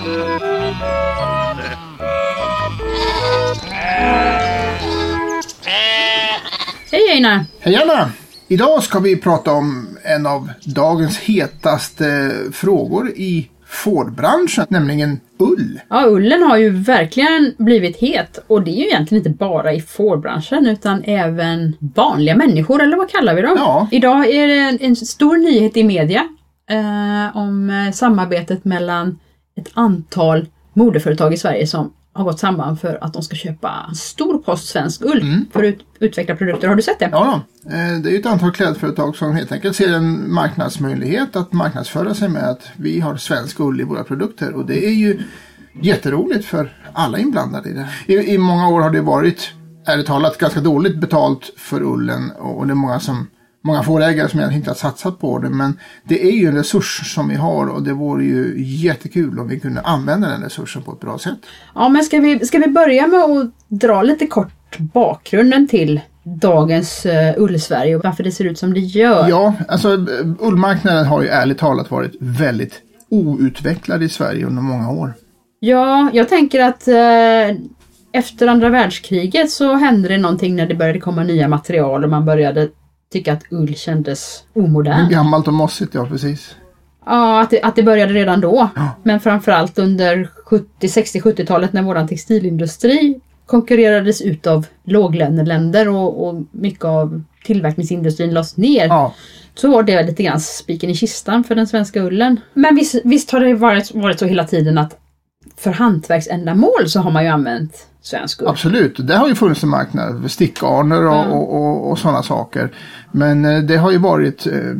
Hej Einar! Hej Anna! Idag ska vi prata om en av dagens hetaste frågor i fårbranschen, nämligen ull. Ja, ullen har ju verkligen blivit het och det är ju egentligen inte bara i fårbranschen utan även vanliga människor, eller vad kallar vi dem? Ja. Idag är det en, en stor nyhet i media eh, om eh, samarbetet mellan ett antal modeföretag i Sverige som har gått samman för att de ska köpa stor post svensk ull för att ut, utveckla produkter. Har du sett det? Ja. Eh, det är ett antal klädföretag som helt enkelt ser en marknadsmöjlighet att marknadsföra sig med att vi har svensk ull i våra produkter och det är ju jätteroligt för alla inblandade i det. I, i många år har det varit, ärligt talat, ganska dåligt betalt för ullen och det är många som Många fårägare som egentligen inte har satsat på det men det är ju en resurs som vi har och det vore ju jättekul om vi kunde använda den resursen på ett bra sätt. Ja, men ska vi, ska vi börja med att dra lite kort bakgrunden till dagens uh, ullsverige och varför det ser ut som det gör? Ja, alltså eh, ullmarknaden har ju ärligt talat varit väldigt outvecklad i Sverige under många år. Ja, jag tänker att eh, efter andra världskriget så hände det någonting när det började komma nya material och man började tycka att ull kändes omodernt. Gammalt och mossigt, ja precis. Ja, att det, att det började redan då. Men framförallt under 70, 60, 70-talet när våran textilindustri konkurrerades ut av låglöneländer och, och mycket av tillverkningsindustrin lades ner. Ja. Så var det lite grann spiken i kistan för den svenska ullen. Men visst, visst har det varit, varit så hela tiden att för hantverksändamål så har man ju använt svensk ull. Absolut, det har ju funnits en marknad för stickarner och, Mm. och, och, och sådana saker. Men eh, det har ju varit eh,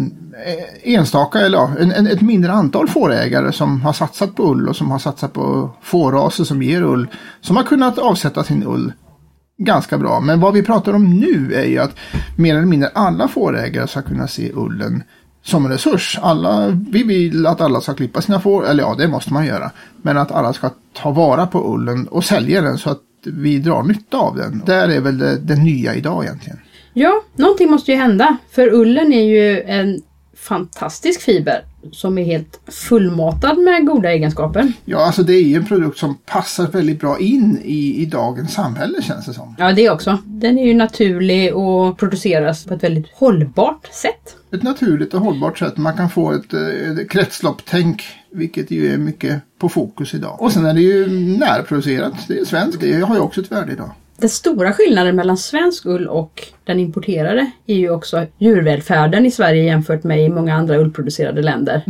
enstaka, eller ja, en, en, ett mindre antal fårägare som har satsat på ull och som har satsat på fåraser som ger ull. Som har kunnat avsätta sin ull ganska bra. Men vad vi pratar om nu är ju att mer eller mindre alla fårägare ska kunna se ullen som en resurs. Alla, vi vill att alla ska klippa sina får, eller ja det måste man göra. Men att alla ska ta vara på ullen och sälja den så att vi drar nytta av den. Där är väl det, det nya idag egentligen. Ja, någonting måste ju hända. För ullen är ju en fantastisk fiber som är helt fullmatad med goda egenskaper. Ja, alltså det är ju en produkt som passar väldigt bra in i, i dagens samhälle känns det som. Ja, det också. Den är ju naturlig och produceras på ett väldigt hållbart sätt. Ett naturligt och hållbart sätt. Man kan få ett, eh, ett kretsloppstänk, vilket ju är mycket på fokus idag. Och sen är det ju närproducerat. Det är svenskt. Det har ju också ett värde idag. Den stora skillnaden mellan svensk ull och den importerade är ju också djurvälfärden i Sverige jämfört med i många andra ullproducerade länder.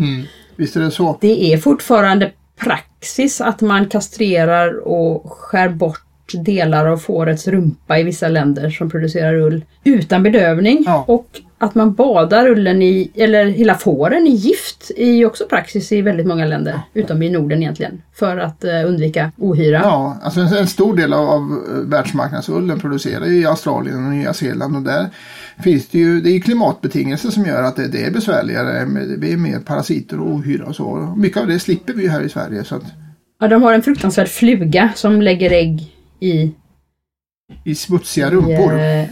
Visst är det så? Det är fortfarande praxis att man kastrerar och skär bort delar av fårets rumpa i vissa länder som producerar ull utan bedövning. Ja. Och att man badar ullen i, eller hela fåren i gift är ju också praxis i väldigt många länder. Utom i Norden egentligen. För att eh, undvika ohyra. Ja, alltså en, en stor del av, av världsmarknadsullen produceras ju i Australien och Nya Zeeland och där finns det ju, det är ju klimatbetingelser som gör att det, det är besvärligare. Det är mer parasiter och ohyra och så. Mycket av det slipper vi ju här i Sverige så att Ja, de har en fruktansvärd fluga som lägger ägg i... i smutsiga i rumpor. eh,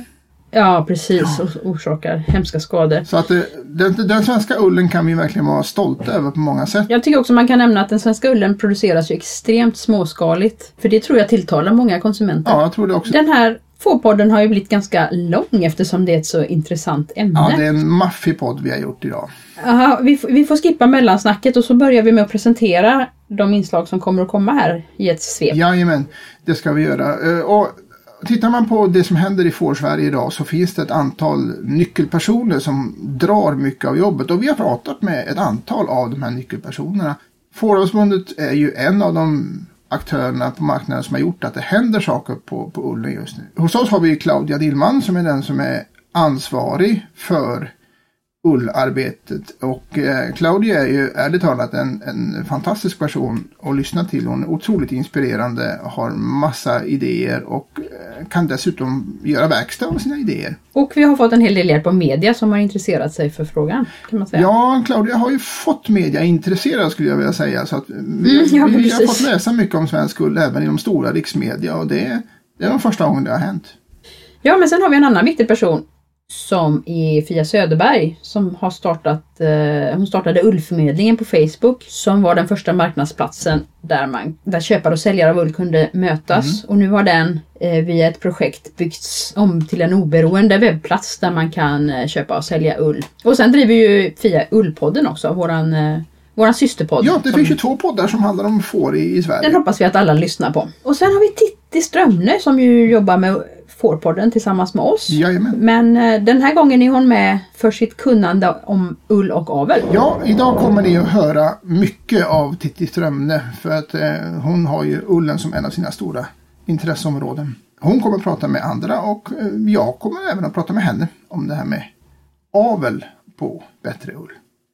ja, precis. Och orsakar hemska skador. Så att det, den, den svenska ullen kan vi verkligen vara stolta över på många sätt. Jag tycker också man kan nämna att den svenska ullen produceras ju extremt småskaligt. För det tror jag tilltalar många konsumenter. Ja, jag tror det också. Den här Fårpodden har ju blivit ganska lång eftersom det är ett så intressant ämne. Ja, det är en maffig podd vi har gjort idag. Aha, vi, vi får skippa mellansnacket och så börjar vi med att presentera de inslag som kommer att komma här i ett svep. Jajamän, det ska vi göra. Eh, Och tittar man på det som händer i Fårsverige idag så finns det ett antal nyckelpersoner som drar mycket av jobbet. Och vi har pratat med ett antal av de här nyckelpersonerna. Fåravelsförbundet är ju en av de aktörerna på marknaden som har gjort att det händer saker på, på ullen just nu. Hos oss har vi Claudia Dillman som är den som är ansvarig för ullarbetet. Och eh, Claudia är ju ärligt talat en, en fantastisk person att lyssna till. Hon är otroligt inspirerande, har massa idéer och eh, kan dessutom göra verkstad av sina idéer. Och vi har fått en hel del hjälp av media som har intresserat sig för frågan. Kan man säga. Ja, Claudia har ju fått media intresserad skulle jag vilja säga. Så att vi, Mm, ja, vi, vi har fått läsa mycket om svensk ull även i de stora riksmedia och det, det är de första gången det har hänt. Ja, men sen har vi en annan viktig person som är Fia Söderberg som har startat, eh, hon startade Ullförmedlingen på Facebook som var den första marknadsplatsen där, man, där köpare och säljare av ull kunde mötas. Och nu har den eh, via ett projekt byggts om till en oberoende webbplats där man kan eh, köpa och sälja ull. Och sen driver ju Fia Ullpodden också, våran, eh, våran systerpodd. Ja, det som- finns ju två poddar som handlar om får i, i Sverige. den hoppas vi att alla lyssnar på. Och sen har vi Titti Strömne som ju jobbar med Fårpodden tillsammans med oss. Jajamän. Men eh, den här gången är hon med för sitt kunnande om ull och avel. Ja, idag kommer ni att höra mycket av Titti Strömne för att eh, hon har ju ullen som en av sina stora intresseområden. Hon kommer att prata med andra och eh, jag kommer även att prata med henne om det här med avel på bättre ull.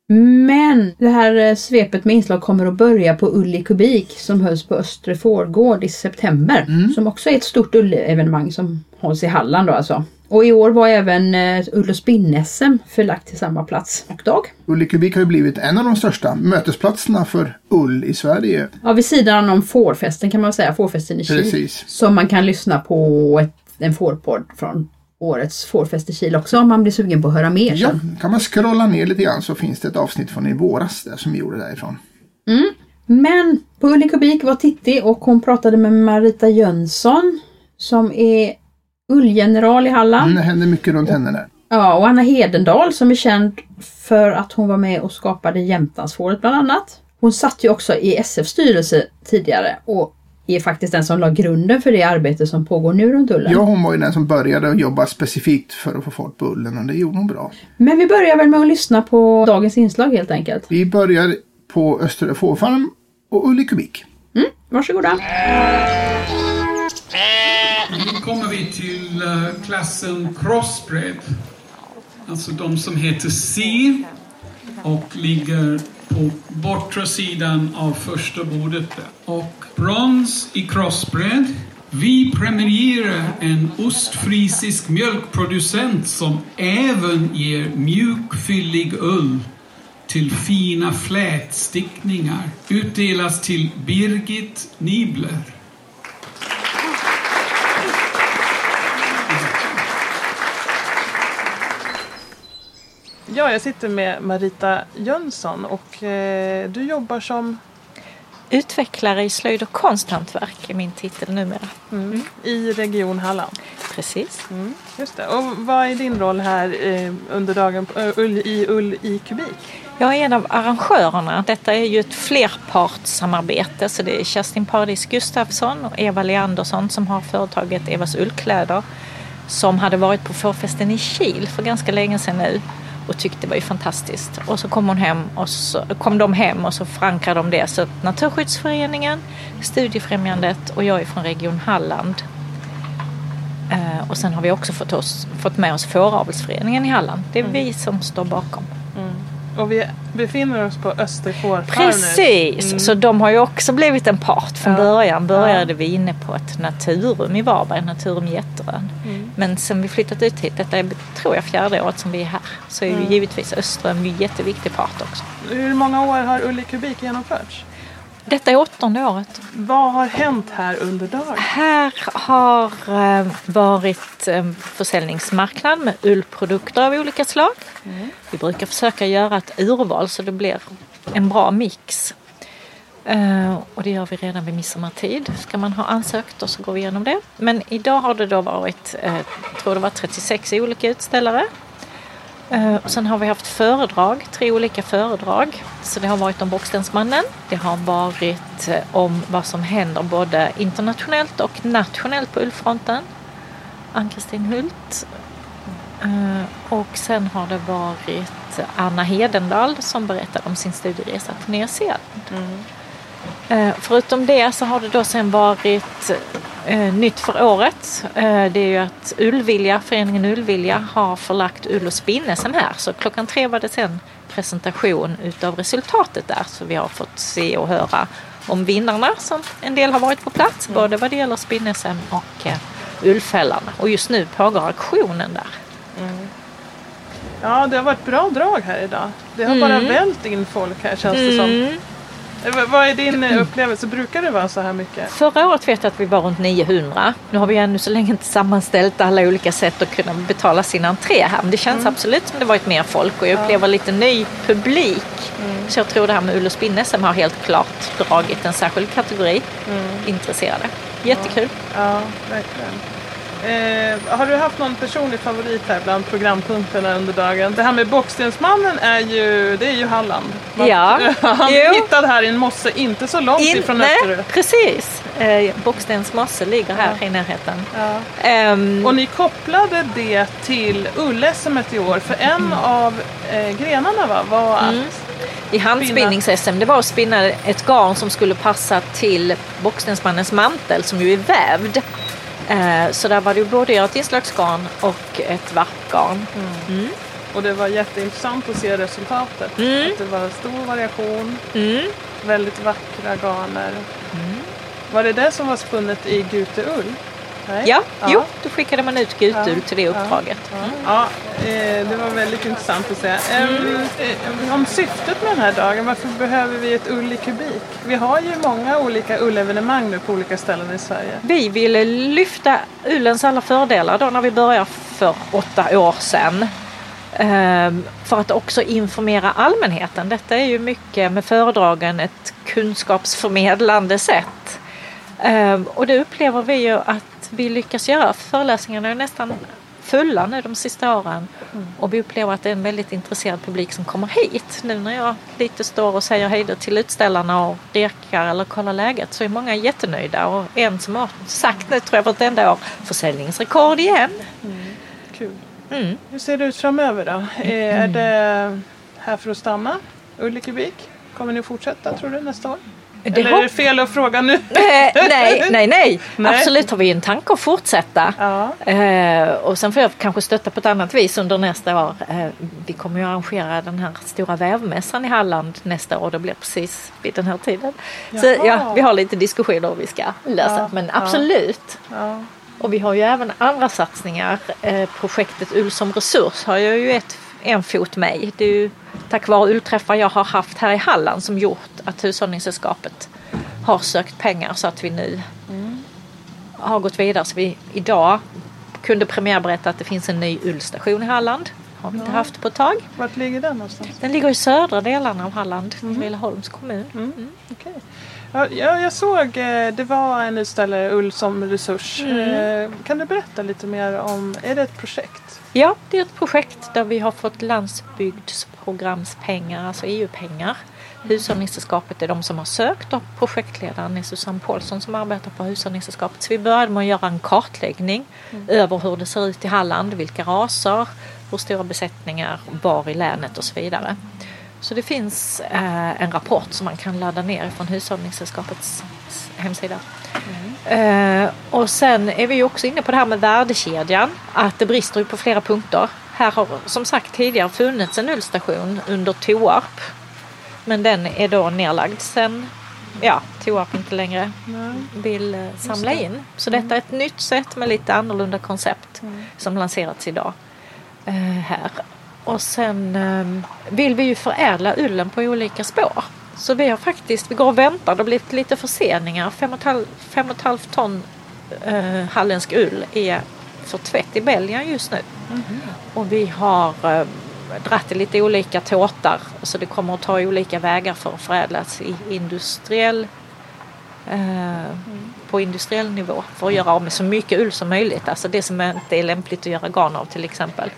Men det här eh, svepet med inslag kommer att börja på Ull i kubik som hölls på Östre Fårgård i september. Som också är ett stort ullevenemang som hålls i Halland då alltså. Och i år var även eh, Ull och spinn-SM förlagt till samma plats och dag. Ull i kubik har ju blivit en av de största mötesplatserna för ull i Sverige. Ja, vid sidan om fårfesten kan man säga, fårfesten i Kil. Precis. Som man kan lyssna på ett, en fårpodd från årets fårfest Kil också om man blir sugen på att höra mer Ja, sen. kan man scrolla ner lite grann så finns det ett avsnitt från i våras där som vi gjorde därifrån. Men på Ull i kubik var Titti och hon pratade med Marita Jönsson som är ullgeneral i Halland. Det händer mycket runt henne där. Ja, och Anna Hedendal som är känd för att hon var med och skapade Jämtlandsfåret bland annat. Hon satt ju också i SF styrelse tidigare och är faktiskt den som la grunden för det arbete som pågår nu runt ullen. Ja, hon var ju den som började att jobba specifikt för att få fart på ullen och det gjorde hon bra. Men vi börjar väl med att lyssna på dagens inslag helt enkelt. Vi börjar på Östra Fårfarm och ull i kubik. Varsågoda. Nu kommer vi till eh, klassen crossbred. Alltså de som heter C och ligger på bortre sidan av första bordet. Och brons i crossbred. Vi premierar en ostfrisisk mjölkproducent som även ger mjuk fyllig ull till fina flätstickningar. Utdelas till Birgit Nibler. Ja, jag sitter med Marita Jönsson och eh, du jobbar som Utvecklare i slöjd och konsthantverk är min titel numera. i Region Halland. Precis. Mm, just det. Och vad är din roll här eh, under dagen på, eh, ull, i Ull i kubik? Jag är en av arrangörerna. Detta är ju ett flerpartssamarbete så det är Kerstin Paradis Gustafsson och Eva Leandersson som har företaget Evas ullkläder som hade varit på fårfesten i Kil för ganska länge sedan nu och tyckte det var ju fantastiskt. Och så kom, hon hem och så, kom de hem och så förankrade de det. Så Naturskyddsföreningen, Studiefrämjandet och jag är från Region Halland. Eh, och sen har vi också fått, oss, fått med oss Fåravelsföreningen i Halland. Det är vi som står bakom. Och vi befinner oss på Österfårfarm. Precis, Mm. så de har ju också blivit en part. Från Ja. början började Ja. vi inne på ett naturum i Varberg, Naturum Jätterön. Mm. Men sen vi flyttat ut hit, detta är tror jag fjärde året som vi är här, så är Mm. ju givetvis Öström en jätteviktig part också. Hur många år har Ull i kubik genomförts? Detta är åttonde året. Vad har hänt här under dagen? Här har eh, varit eh, försäljningsmarknad med ullprodukter av olika slag. Vi brukar försöka göra ett urval så det blir en bra mix. Eh, och det gör vi redan vid midsommartid. Ska man ha ansökt och så går vi igenom det. Men idag har det då varit, jag tror det var 36 olika utställare. Eh, och sen har vi haft föredrag, tre olika föredrag. Så det har varit om Bockstensmannen. Det har varit om vad som händer både internationellt och nationellt på ullfronten. Ann-Kristin Hult. Och sen har det varit Anna Hedendal som berättade om sin studieresa till Nya Zeeland. Mm. Förutom det så har det då sen varit eh, nytt för året. Eh, det är ju att Ullvilja, föreningen Ullvilja har förlagt ull och spinn-SM här. Så klockan tre var det sen presentation utav resultatet där. Så vi har fått se och höra om vinnarna som en del har varit på plats. Både vad det gäller spinn-SM och eh, ullfällarna. Och just nu pågår auktionen där. Ja, det har varit bra drag här idag. Det har bara vält in folk här känns det som. Mm. Eh, vad- är din eh, upplevelse? Brukar det vara så här mycket? Förra året vet jag att vi var runt 900. Nu har vi ännu så länge inte sammanställt alla olika sätt att kunna betala sin entré här. Men det känns absolut som det varit mer folk och jag upplever lite ny publik. Så jag tror det här med ull och spinne som har helt klart dragit en särskild kategori intresserade. Jättekul. Ja, verkligen. Eh, har du haft någon personlig favorit här bland programpunkterna under dagen? Det här med Bockstensmannen är ju, det är ju Halland. Man- Ja, Han jo. hittad här i en mosse inte så långt ifrån nej, Österö. precis. Eh, Bockstens mosse ligger här i närheten. Ja. Ehm, Och ni kopplade det till ull-SM i år för en av eh, grenarna va, var att I handspinnings-SM, det var att spinna ett garn som skulle passa till boxningsmannens mantel som ju är vävd. Eh, Så där var det både ett inslagsgarn och ett varpgarn. och det var jätteintressant att se resultatet. Mm. Att det var stor variation, Mm. väldigt vackra garner. Var det det som var spunnet i Guteull? Nej? Ja, jo, då skickade man ut gutull till det Ja. uppdraget. Ja, eh, det var väldigt intressant att se. Eh, Om syftet med den här dagen, varför behöver vi ett ull i kubik? Vi har ju många olika ullevenemang nu på olika ställen i Sverige. Vi ville lyfta ullens alla fördelar då när vi började för åtta år sedan. För att också informera allmänheten. Detta är ju mycket med föredragen ett kunskapsförmedlande sätt. Och det upplever vi ju att vi lyckas göra. Föreläsningarna är nästan fulla nu de sista åren. Och vi upplever att det är en väldigt intresserad publik som kommer hit. Nu när jag lite står och säger hej då till utställarna och rekar eller kollar läget så är många jättenöjda. Och en som har sagt nu tror jag vartenda år försäljningsrekord igen. Kul. Mm. Hur ser det ut framöver då? Eh, Är det här för att stanna? Kubik? Kommer ni fortsätta tror du nästa år? Det Eller är det fel att fråga nu? Eh, nej, nej, nej, Nej. Absolut har vi en tanke att fortsätta. Ja. Eh, och sen får jag kanske stötta på ett annat vis under nästa år. Eh, vi kommer ju arrangera den här stora vävmässan i Halland nästa år. Det blir precis vid den här tiden. Så Jaha. ja, vi har lite diskussioner hur vi ska lösa. Ja, Men absolut. ja. Och vi har ju även andra satsningar. Eh, projektet Ull som resurs har jag ju ett, en fot i. Det är ju tack vare ullträffar jag har haft här i Halland som gjort att Hushållningssällskapet har sökt pengar så att vi nu har gått vidare. Så vi idag kunde premiärberätta att det finns en ny ullstation i Halland. har vi inte haft på ett tag. Vart ligger den någonstans? Den ligger i södra delarna av Halland, i Lilleholms kommun. Okej. Ja, jag, såg, eh, det var en utställare, Ull som resurs. Eh, Kan du berätta lite mer om, är det ett projekt? Ja, det är ett projekt där vi har fått landsbygdsprogramspengar, alltså EU-pengar. Hushållningssällskapet är de som har sökt och projektledaren är Susanne Paulsson som arbetar på Hushållningssällskapet. Så vi började med att göra en kartläggning över hur det ser ut i Halland, vilka raser, hur stora besättningar, var i länet och så vidare. Så det finns eh, en rapport som man kan ladda ner från Hushållningssällskapets hemsida. Eh, och sen är vi ju också inne på det här med värdekedjan. Att det brister ju på flera punkter. Här har som sagt tidigare funnits en ullstation under Toarp. Men den är då nedlagd sen ja, Toarp inte längre vill eh, samla in. Så detta är ett nytt sätt med lite annorlunda koncept som lanserats idag eh, här. Och sen eh, vill vi ju förädla ullen på olika spår. Så vi har faktiskt, vi går och väntar, det har blivit lite förseningar. Fem och ett halv- fem och ett halvt ton eh, halländsk ull är för tvätt i Belgien just nu. Och vi har eh, dratt i lite olika tåtar så det kommer att ta olika vägar för att förädlas i industriell eh, på industriell nivå för att göra av med så mycket ull som möjligt. Alltså det som inte är lämpligt att göra garn av till exempel.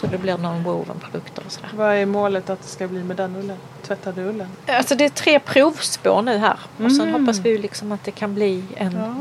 Så det blir non-woven produkter och sådär. Vad är målet att det ska bli med den ullen? Tvättade ullen? Alltså det är tre provspår nu här och sen hoppas vi liksom att det kan bli en Ja.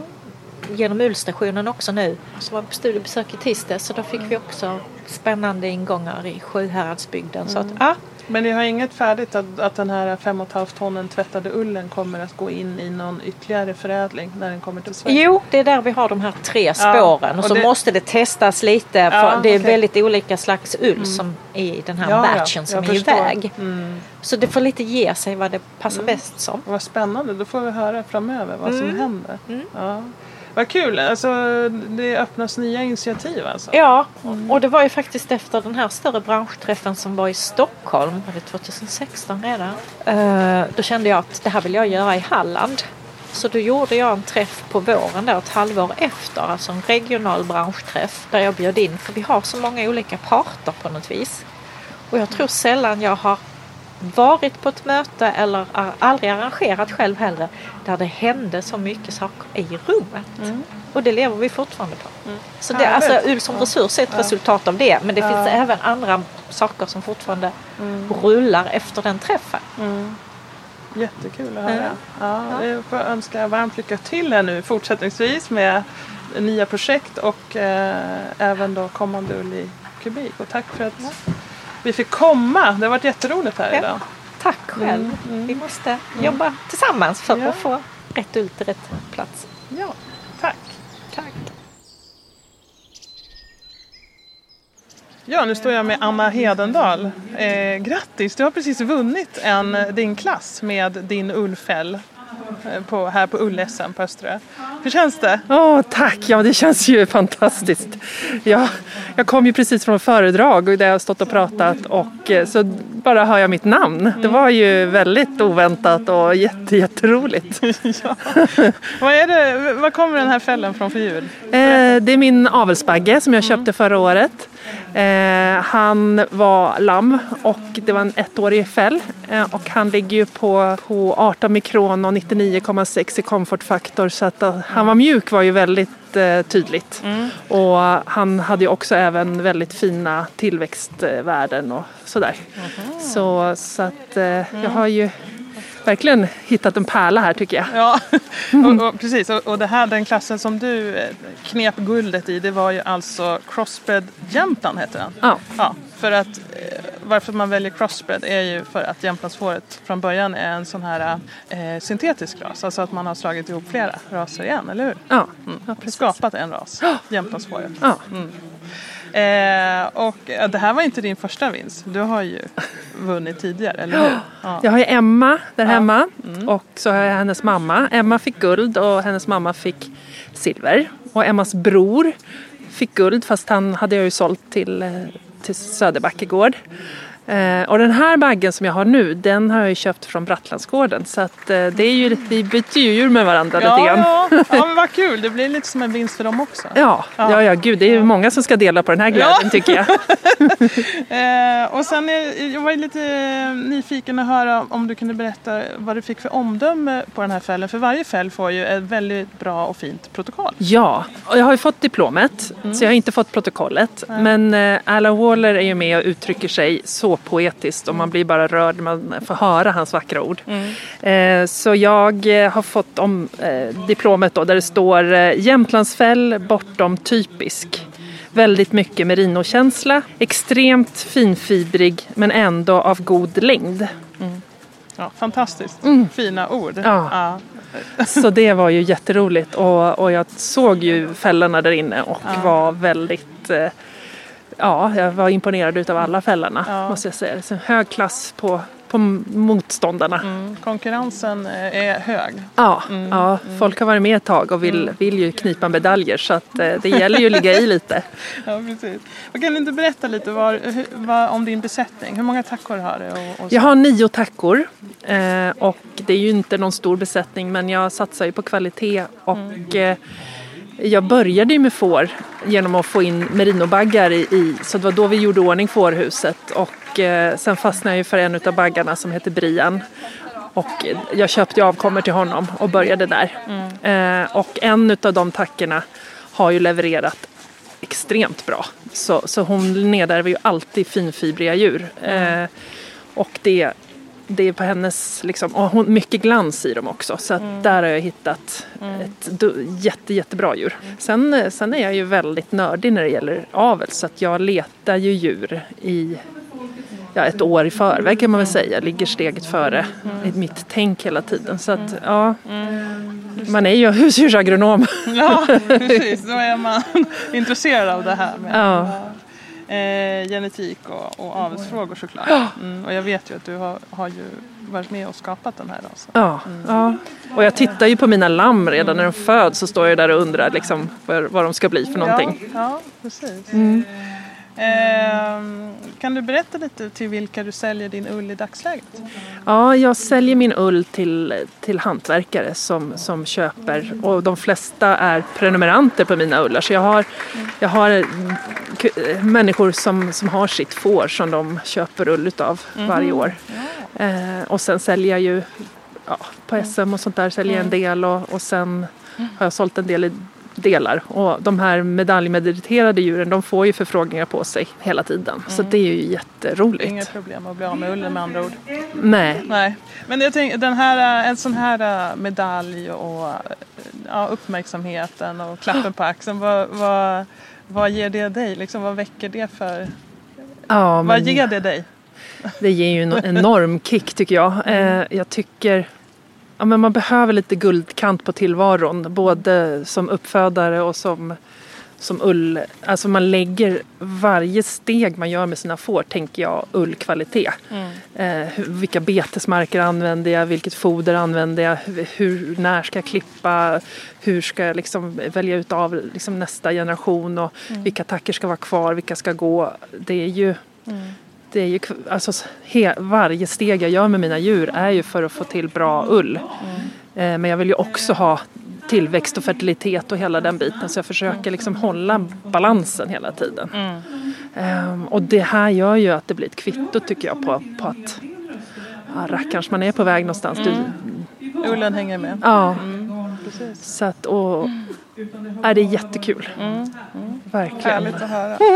genom ullstationen också nu. Så var vi på studiebesök i tisdag så då fick vi också spännande ingångar i Sjuhäradsbygden. Så att, ja, Men ni har inget färdigt att, att den här 5,5 tonnen tvättade ullen kommer att gå in i någon ytterligare förädling när den kommer till Sverige? Jo, det är där vi har de här tre spåren och, och så det- måste det testas lite för Ja, det är okej. väldigt olika slags ull som är i den här Ja, ja, batchen som är förstår. iväg. Mm. Så det får lite ge sig vad det passar bäst som. Vad spännande, då får vi höra framöver vad som händer. Ja. Vad kul, alltså det öppnas nya initiativ alltså. Ja, och det var ju faktiskt efter den här större branschträffen som var i Stockholm, var det 2016 redan? Eh, då kände jag att det här vill jag göra i Halland. Så då gjorde jag en träff på våren där ett halvår efter, alltså en regional branschträff där jag bjöd in, för vi har så många olika parter på något vis. Och jag tror sällan jag har varit på ett möte eller aldrig arrangerat själv heller där det hände så mycket saker i rummet. Och det lever vi fortfarande på. Så det, alltså. Ull som resurs är ett resultat av det men det finns även andra saker som fortfarande rullar efter den träffen. Jättekul att höra. Ja, jag får önska varmt lycka till här nu fortsättningsvis med nya projekt och eh, även då kommande Ull i kubik. Och tack för att vi fick komma. Det har varit jätteroligt här Ja. idag. Tack själv. Vi måste jobba tillsammans för Ja. att få rätt till rätt plats. Ja, tack. Tack. Ja, nu står jag med Anna Hedendal. Eh, grattis, du har precis vunnit en, din klass med din ullfäll på, här på Ull-SM på Östra. Hur känns det? Åh, tack! Ja, det känns ju fantastiskt. Jag, jag kom ju precis från ett föredrag där jag har stått och pratat och eh, så bara hör jag mitt namn. Det var ju väldigt oväntat och jätte, jätteroligt. Vad, är det, vad kommer den här fällen från för djur? Eh, det är min avelsbagge som jag köpte förra året. Eh, han var lamm och det var en ettårig fäll eh, och han ligger ju på, på 18 mikron och 99,6 i komfortfaktor så att eh, han var mjuk var ju väldigt eh, tydligt. Och han hade ju också även väldigt fina tillväxtvärden och sådär. Så, så att eh, jag har ju verkligen hittat en pärla här tycker jag. Ja, och, och, precis. Och, och det här, den klassen som du knep guldet i, det var ju alltså Crossbred Jämtland heter den. Ja. Ja, för att eh, varför man väljer crossbred är ju för att jämtlandsfåret från början är en sån här eh, syntetisk ras. Alltså att man har slagit ihop flera raser igen, eller hur? Ja, Mm. ja. Skapat en ras, jämtlandsfåret. Ja. Eh, och det här var inte din första vinst. Du har ju vunnit tidigare, eller hur? Ja. Jag har ju Emma där hemma och så har jag hennes mamma. Emma fick guld och hennes mamma fick silver. Och Emmas bror fick guld fast han hade jag ju sålt till, eh, till Söderbackegård. gård och den här baggen som jag har nu den har jag ju köpt från Brattlandsgården så att eh, det är ju, vi byter ju djur med varandra lite Ja, grann. ja. ja, men vad kul. Det blir lite som en vinst för dem också. Ja, ja, ja, gud det är ju många som ska dela på den här glädjen tycker jag. Eh, och sen är, jag var lite nyfiken att höra om du kunde berätta vad du fick för omdöme på den här fällen. För varje fäll får ju ett väldigt bra och fint protokoll. Ja, och jag har ju fått diplomet så jag har inte fått protokollet. Men eh, Alan Waller är ju med och uttrycker sig så poetiskt och man blir bara rörd när man får höra hans vackra ord. Eh, så jag eh, har fått om, eh, diplomet då där det står Jämtlandsfäll bortom typisk. Väldigt mycket merinokänsla, extremt finfibrig men ändå av god längd. Ja, fantastiskt. Fina ord. Ja. Så det var ju jätteroligt och, och jag såg ju fällorna där inne och var väldigt Ja, jag var imponerad utav alla fällorna Ja. måste jag säga. Det är så hög klass på, på motståndarna. Mm, konkurrensen eh, är hög. Ja, ja, folk har varit med ett tag och vill, vill ju knipa medaljer så att eh, det gäller ju att ligga i lite. Ja, precis. Och kan du inte berätta lite var, vad, om din besättning? Hur många tackor har du? Och, och? Jag har nio tackor eh, och det är ju inte någon stor besättning men jag satsar ju på kvalitet och eh, jag började ju med får genom att få in merinobaggar i, i så det var då vi gjorde ordning fårhuset och eh, sen fastnade jag ju för en av baggarna som heter Brian och jag köpte avkommor till honom och började där. Eh, och en av de tackorna har ju levererat extremt bra. Så, så hon nedärver ju alltid finfibriga djur. Eh, och det, det är på hennes, liksom, och hon, mycket glans i dem också. Så att där har jag hittat ett du, jätte, jättebra djur. Sen, sen är jag ju väldigt nördig när det gäller avel så att jag letar ju djur i ja, ett år i förväg kan man väl säga. Ligger steget före i mitt tänk hela tiden. Så att ja, man är ju husdjursagronom. Ja, precis. Då är man intresserad av det här. Med. Ja. Eh, genetik och, och avelsfrågor såklart. Mm, och jag vet ju att du har, har ju varit med och skapat den här rasen. Ja, ja. Och jag tittar ju på mina lamm redan när de föds så står jag där och undrar liksom vad, vad de ska bli för någonting. Ja, ja precis. Mm. Eh, kan du berätta lite till vilka du säljer din ull i dagsläget? Ja, jag säljer min ull till, till hantverkare som, som köper och de flesta är prenumeranter på mina ullar. Så jag har, jag har eh, människor som, som har sitt får som de köper ull utav mm. varje år. Eh, och sen säljer jag ju ja, på SM och sånt där säljer jag en del och, och sen har jag sålt en del i delar. Och de här medaljmediterade djuren de får ju förfrågningar på sig hela tiden. Mm. Så det är ju jätteroligt. Inga problem att bli av med ullen med andra ord. Nej. Nej. Men jag tänker, den här, en sån här äh, medalj och ja, uppmärksamheten och klappen på axeln. Vad, vad, vad ger det dig? Liksom, vad väcker det för... Ja, men... Vad ger det dig? Det ger ju en enorm kick tycker jag. Eh, jag tycker ja, men man behöver lite guldkant på tillvaron. Både som uppfödare och som, som ull. Alltså man lägger varje steg man gör med sina får tänker jag ullkvalitet. Mm. Eh, vilka betesmarker använder jag? Vilket foder använder jag? Hur, när ska jag klippa? Hur ska jag liksom välja ut av liksom nästa generation? Och mm. Vilka tacker ska vara kvar? Vilka ska gå? Det är ju mm det är ju, alltså, he, varje steg jag gör med mina djur är ju för att få till bra ull. Mm. Eh, men jag vill ju också ha tillväxt och fertilitet och hela den biten så jag försöker liksom hålla balansen hela tiden. Mm. Eh, och det här gör ju att det blir ett kvitto tycker jag på, på att ja, rackarns man är på väg någonstans. Mm. Du, Ullen hänger med. Ja. Mm. Så att, och, är det jättekul. Mm. Mm. Verkligen. Härligt att höra.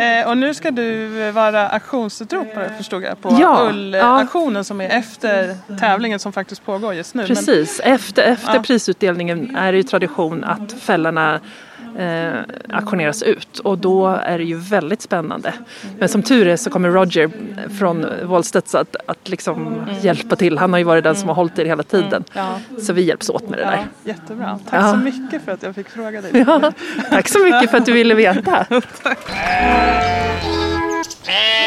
Eh, och nu ska du vara auktionsutropare förstod jag på ja, ullaktionen ja. som är efter tävlingen som faktiskt pågår just nu. Precis, Men, efter, efter ja. prisutdelningen är det ju tradition att fällarna eh, auktioneras ut och då är det ju väldigt spännande. Men som tur är så kommer Roger från Wallstedts att, att liksom mm. hjälpa till. Han har ju varit den som har hållit i det hela tiden. Mm. Ja. Så vi hjälps åt med det där. jättebra. Tack ja. så mycket för att jag fick fråga dig. Ja, tack så mycket för att du ville veta.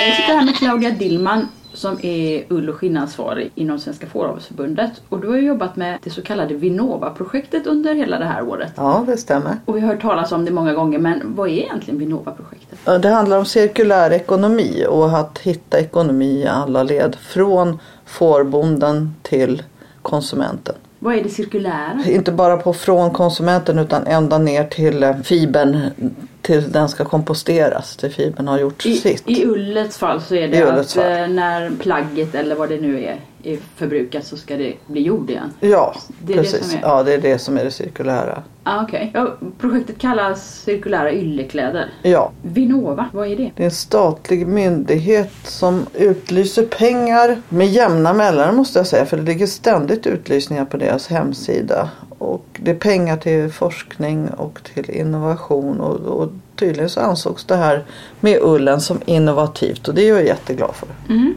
Jag sitter här med Claudia Dillman som är ull och skinnansvarig inom Svenska Fåravelsförbundet. Och du har ju jobbat med det så kallade Vinnova-projektet under hela det här året. Ja, det stämmer. Och vi har hört talas om det många gånger, men vad är egentligen Vinnova-projektet? Det handlar om cirkulär ekonomi och att hitta ekonomi i alla led. Från fårbonden till konsumenten. Vad är det cirkulära? Inte bara på från konsumenten utan ända ner till fibern till den ska komposteras, till fibern har gjort I, sitt. I ullets fall så är det att fall. Eh, när plagget eller vad det nu är är förbrukat så ska det bli jord igen? Ja, det precis. Det är... Ja, det är det som är det cirkulära. Ah, okay. ja, projektet kallas Cirkulära yllekläder. Ja. Vinnova, vad är det? Det är en statlig myndighet som utlyser pengar med jämna mellanrum måste jag säga. För det ligger ständigt utlysningar på deras hemsida. Och det är pengar till forskning och till innovation. Och, och tydligen så ansågs det här med ullen som innovativt och det är jag jätteglad för. Mm.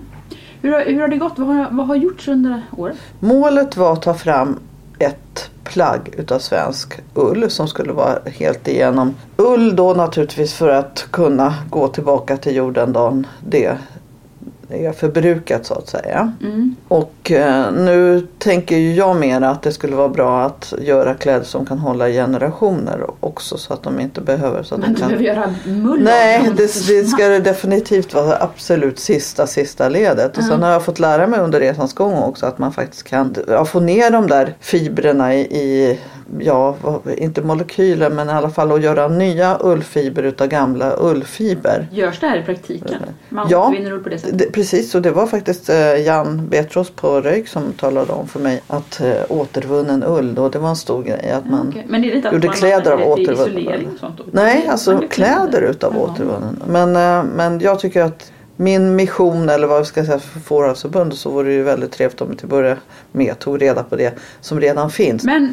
Hur, har, hur har det gått? Vad har, vad har gjorts under året? Målet var att ta fram ett plagg utav svensk ull som skulle vara helt igenom ull då naturligtvis för att kunna gå tillbaka till jorden dagen det är förbrukat så att säga. Mm. Och eh, nu tänker jag mer att det skulle vara bra att göra kläder som kan hålla generationer också så att de inte behöver. Så att Men de kan... behöver göra mull Nej, det, det ska det definitivt vara absolut sista, sista ledet. Och mm. sen har jag fått lära mig under resans gång också att man faktiskt kan ja, få ner de där fibrerna i, i ja, inte molekyler men i alla fall att göra nya ullfiber utav gamla ullfiber. Görs det här i praktiken? Man ja, ull på det sättet? Det, precis och det var faktiskt eh, Jan Betros på Röjk som talade om för mig att eh, återvunnen ull och det var en stor grej att man okay. men det gjorde kläder av återvunnen ull. Nej, alltså kläder utav ja. återvunnen. Men, eh, men jag tycker att min mission eller vad vi ska säga för Fåravelsförbundet så vore det ju väldigt trevligt om vi till börja med tog reda på det som redan finns. Men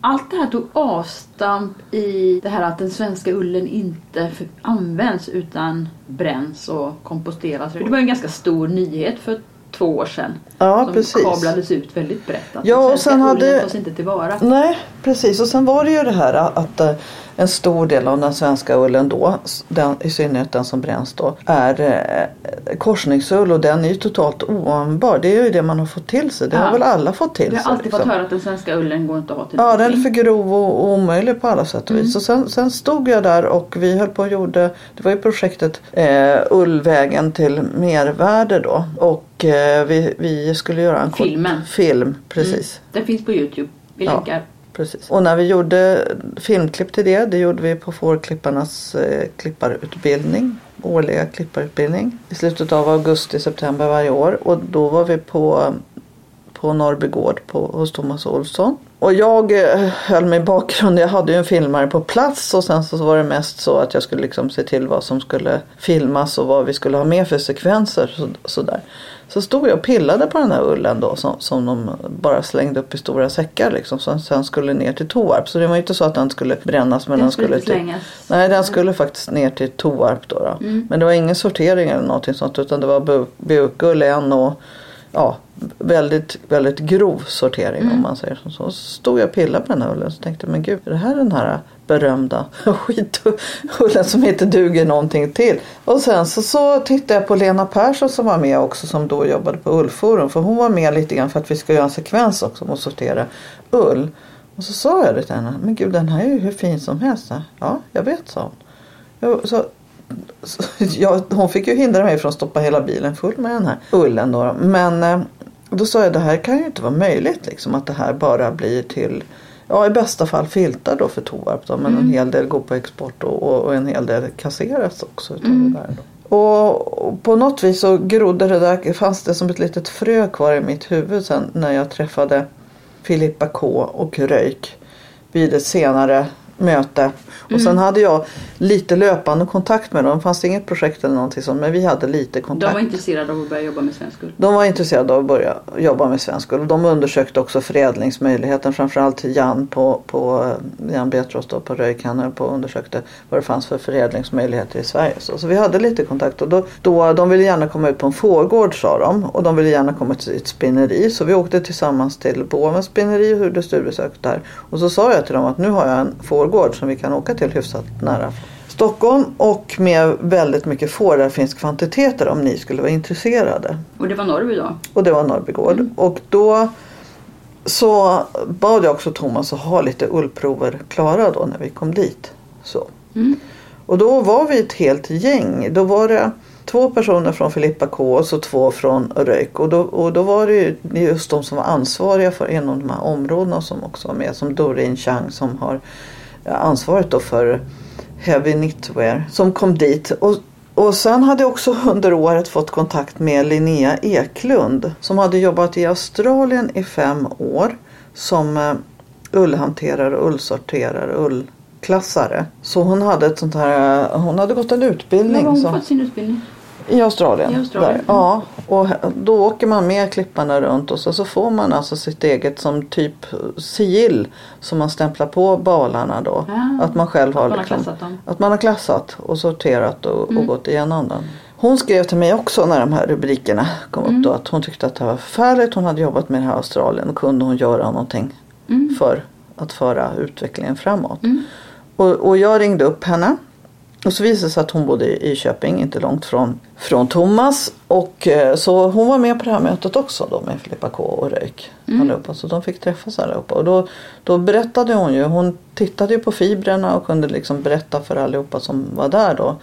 allt det här tog avstamp i det här att den svenska ullen inte används utan bränns och komposteras. Det var en ganska stor nyhet för två år sedan. Ja, som precis. kablades ut väldigt brett. Att Ja, och sen hade- tas inte tillvara. Nej, precis. Och sen var det ju det här att eh, en stor del av den svenska ullen då, den, i synnerhet den som bränns då, är eh, korsningsull och den är ju totalt oanvändbar. Det är ju det man har fått till sig. Det Ja. har väl alla fått till Vi sig. har alltid fått liksom. höra att den svenska ullen går inte att ha till Ja, den är för grov och, och omöjlig på alla sätt och vis. Och sen, sen stod jag där och vi höll på och gjorde, det var ju projektet eh, Ullvägen till mervärde då. Och eh, vi, vi skulle göra en Filmen. film, precis. Den finns på Youtube. Vi Ja. Precis. Och när vi gjorde filmklipp till det, det gjorde vi på fårklipparnas eh, klipparutbildning. Årliga klipparutbildning. I slutet av augusti, september varje år. Och då var vi på, på Norrby gård på, hos Thomas Olsson. Och jag eh, höll mig i bakgrunden. Jag hade ju en filmare på plats och sen så var det mest så att jag skulle liksom se till vad som skulle filmas och vad vi skulle ha med för sekvenser. Så, sådär. Så stod jag och pillade på den här ullen då som, som de bara slängde upp i stora säckar liksom. Som sen skulle ner till Toarp. Så det var inte så att den skulle brännas men den, Den skulle skulle till. Nej den skulle faktiskt ner till Toarp då. då. Mm. Men det var ingen sortering eller någonting sånt utan det var bu- bukull en och ja, väldigt, väldigt grov sortering Mm. om man säger så. Så stod jag och pillade på den här ullen och tänkte men gud är det här den här berömda skitullen som inte duger någonting till. Och sen så, så tittade jag på Lena Persson som var med också som då jobbade på Ullforum. För hon var med lite grann för att vi ska göra en sekvens också om att sortera ull. Och så sa jag det till henne. Men gud den här är ju hur fin som helst. Ja jag vet sa hon. Jag, så, så, ja, hon fick ju hindra mig från att stoppa hela bilen full med den här ullen då. Men eh, då sa jag det här kan ju inte vara möjligt liksom att det här bara blir till Ja i bästa fall filtar då för Toarp då, men en hel del går på export och, och, och en hel del kasseras också utav det där då. Och, och på något vis så grodde det där, fanns det som ett litet frö kvar i mitt huvud sen när jag träffade Filippa K och Röjk vid ett senare möte. Och sen hade jag lite löpande kontakt med dem. Det fanns inget projekt eller någonting sånt men vi hade lite De kontakt. var intresserade av att börja jobba med svensk ull. De var intresserade av att börja jobba med svensk ull. De undersökte också förädlingsmöjligheten. Framförallt Jan på, på Jan Betros då på Röjk. Han höll på och undersökte vad det fanns för förädlingsmöjligheter i Sverige. Så, så vi hade lite kontakt. Och då, då, de ville gärna komma ut på en fårgård sa de. Och de ville gärna komma till ett spinneri. Så vi åkte tillsammans till Båvens spinneri och gjorde studiebesök där. Och så sa jag till dem att nu har jag en fårgård som vi kan åka till hyfsat nära Stockholm och med väldigt mycket får. Där finns kvantiteter om ni skulle vara intresserade. Och det var Norrby då? Och det var Norrbygård. Och då så bad jag också Thomas att ha lite ullprover klara då när vi kom dit. Så. Mm. Och då var vi ett helt gäng. Då var det två personer från Filippa K och så två från Röjk. Och då, och då var det ju just de som var ansvariga för en av de här områdena som också var med. Som Doreen Chang som har ansvaret då för Heavy Knitwear som kom dit. Och, och sen hade jag också under året fått kontakt med Linnea Eklund som hade jobbat i Australien i fem år som eh, ullhanterare, ullsorterare, ullklassare. Så hon hade ett sånt här, hon hade gått en När utbildning. var hon som- fått sin utbildning? I Australien. I Australien, Där. Ja, och då åker man med klipparna runt och så, så får man alltså sitt eget som typ sigill som man stämplar på balarna då. Ah, att man själv har, man har liksom, klassat dem. att man har klassat och sorterat och, Mm. och gått igenom den. Hon skrev till mig också när de här rubrikerna kom Mm. upp då att hon tyckte att det var förfärligt. Hon hade jobbat med det här Australien och kunde hon göra någonting Mm. för att föra utvecklingen framåt. Mm. Och, och jag ringde upp henne. Och så visade det sig att hon bodde i Köping, inte långt från, från Thomas. Och eh, så hon var med på det här mötet också då med Filippa K och Röjk. Mm. Allihopa. Så de fick träffas allihopa. Och då, då berättade hon ju, hon tittade ju på fibrerna och kunde liksom berätta för allihopa som var där då.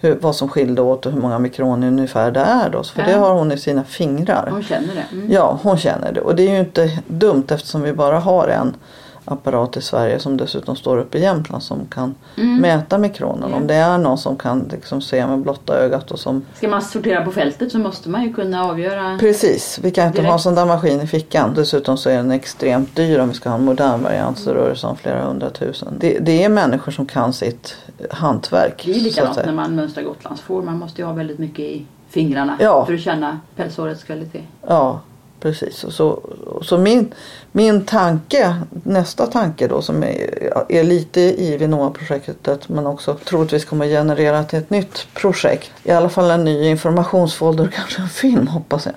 Hur, vad som skilde åt och hur många mikron ungefär det är då. För Ja. det har hon i sina fingrar. Hon känner det. Mm. Ja, hon känner det. Och det är ju inte dumt eftersom vi bara har en apparat i Sverige som dessutom står uppe i Jämtland som kan Mm. mäta mikronen. Ja. Om det är någon som kan liksom se med blotta ögat och som Ska man sortera på fältet så måste man ju kunna avgöra. Precis, vi kan inte ha en Direkt. sån där maskin i fickan. Dessutom så är den extremt dyr om vi ska ha en modern variant så rör det sig om flera hundratusen. Det, det är människor som kan sitt hantverk. Det är likadant när man mönstrar gotlandsfår. Man måste ju ha väldigt mycket i fingrarna Ja. för att känna pälshårets kvalitet. Ja, precis. Så, så min, min tanke, nästa tanke då som är, är lite i Vinnova-projektet men också troligtvis kommer generera till ett nytt projekt. I alla fall en ny informationsfolder kanske en film hoppas jag.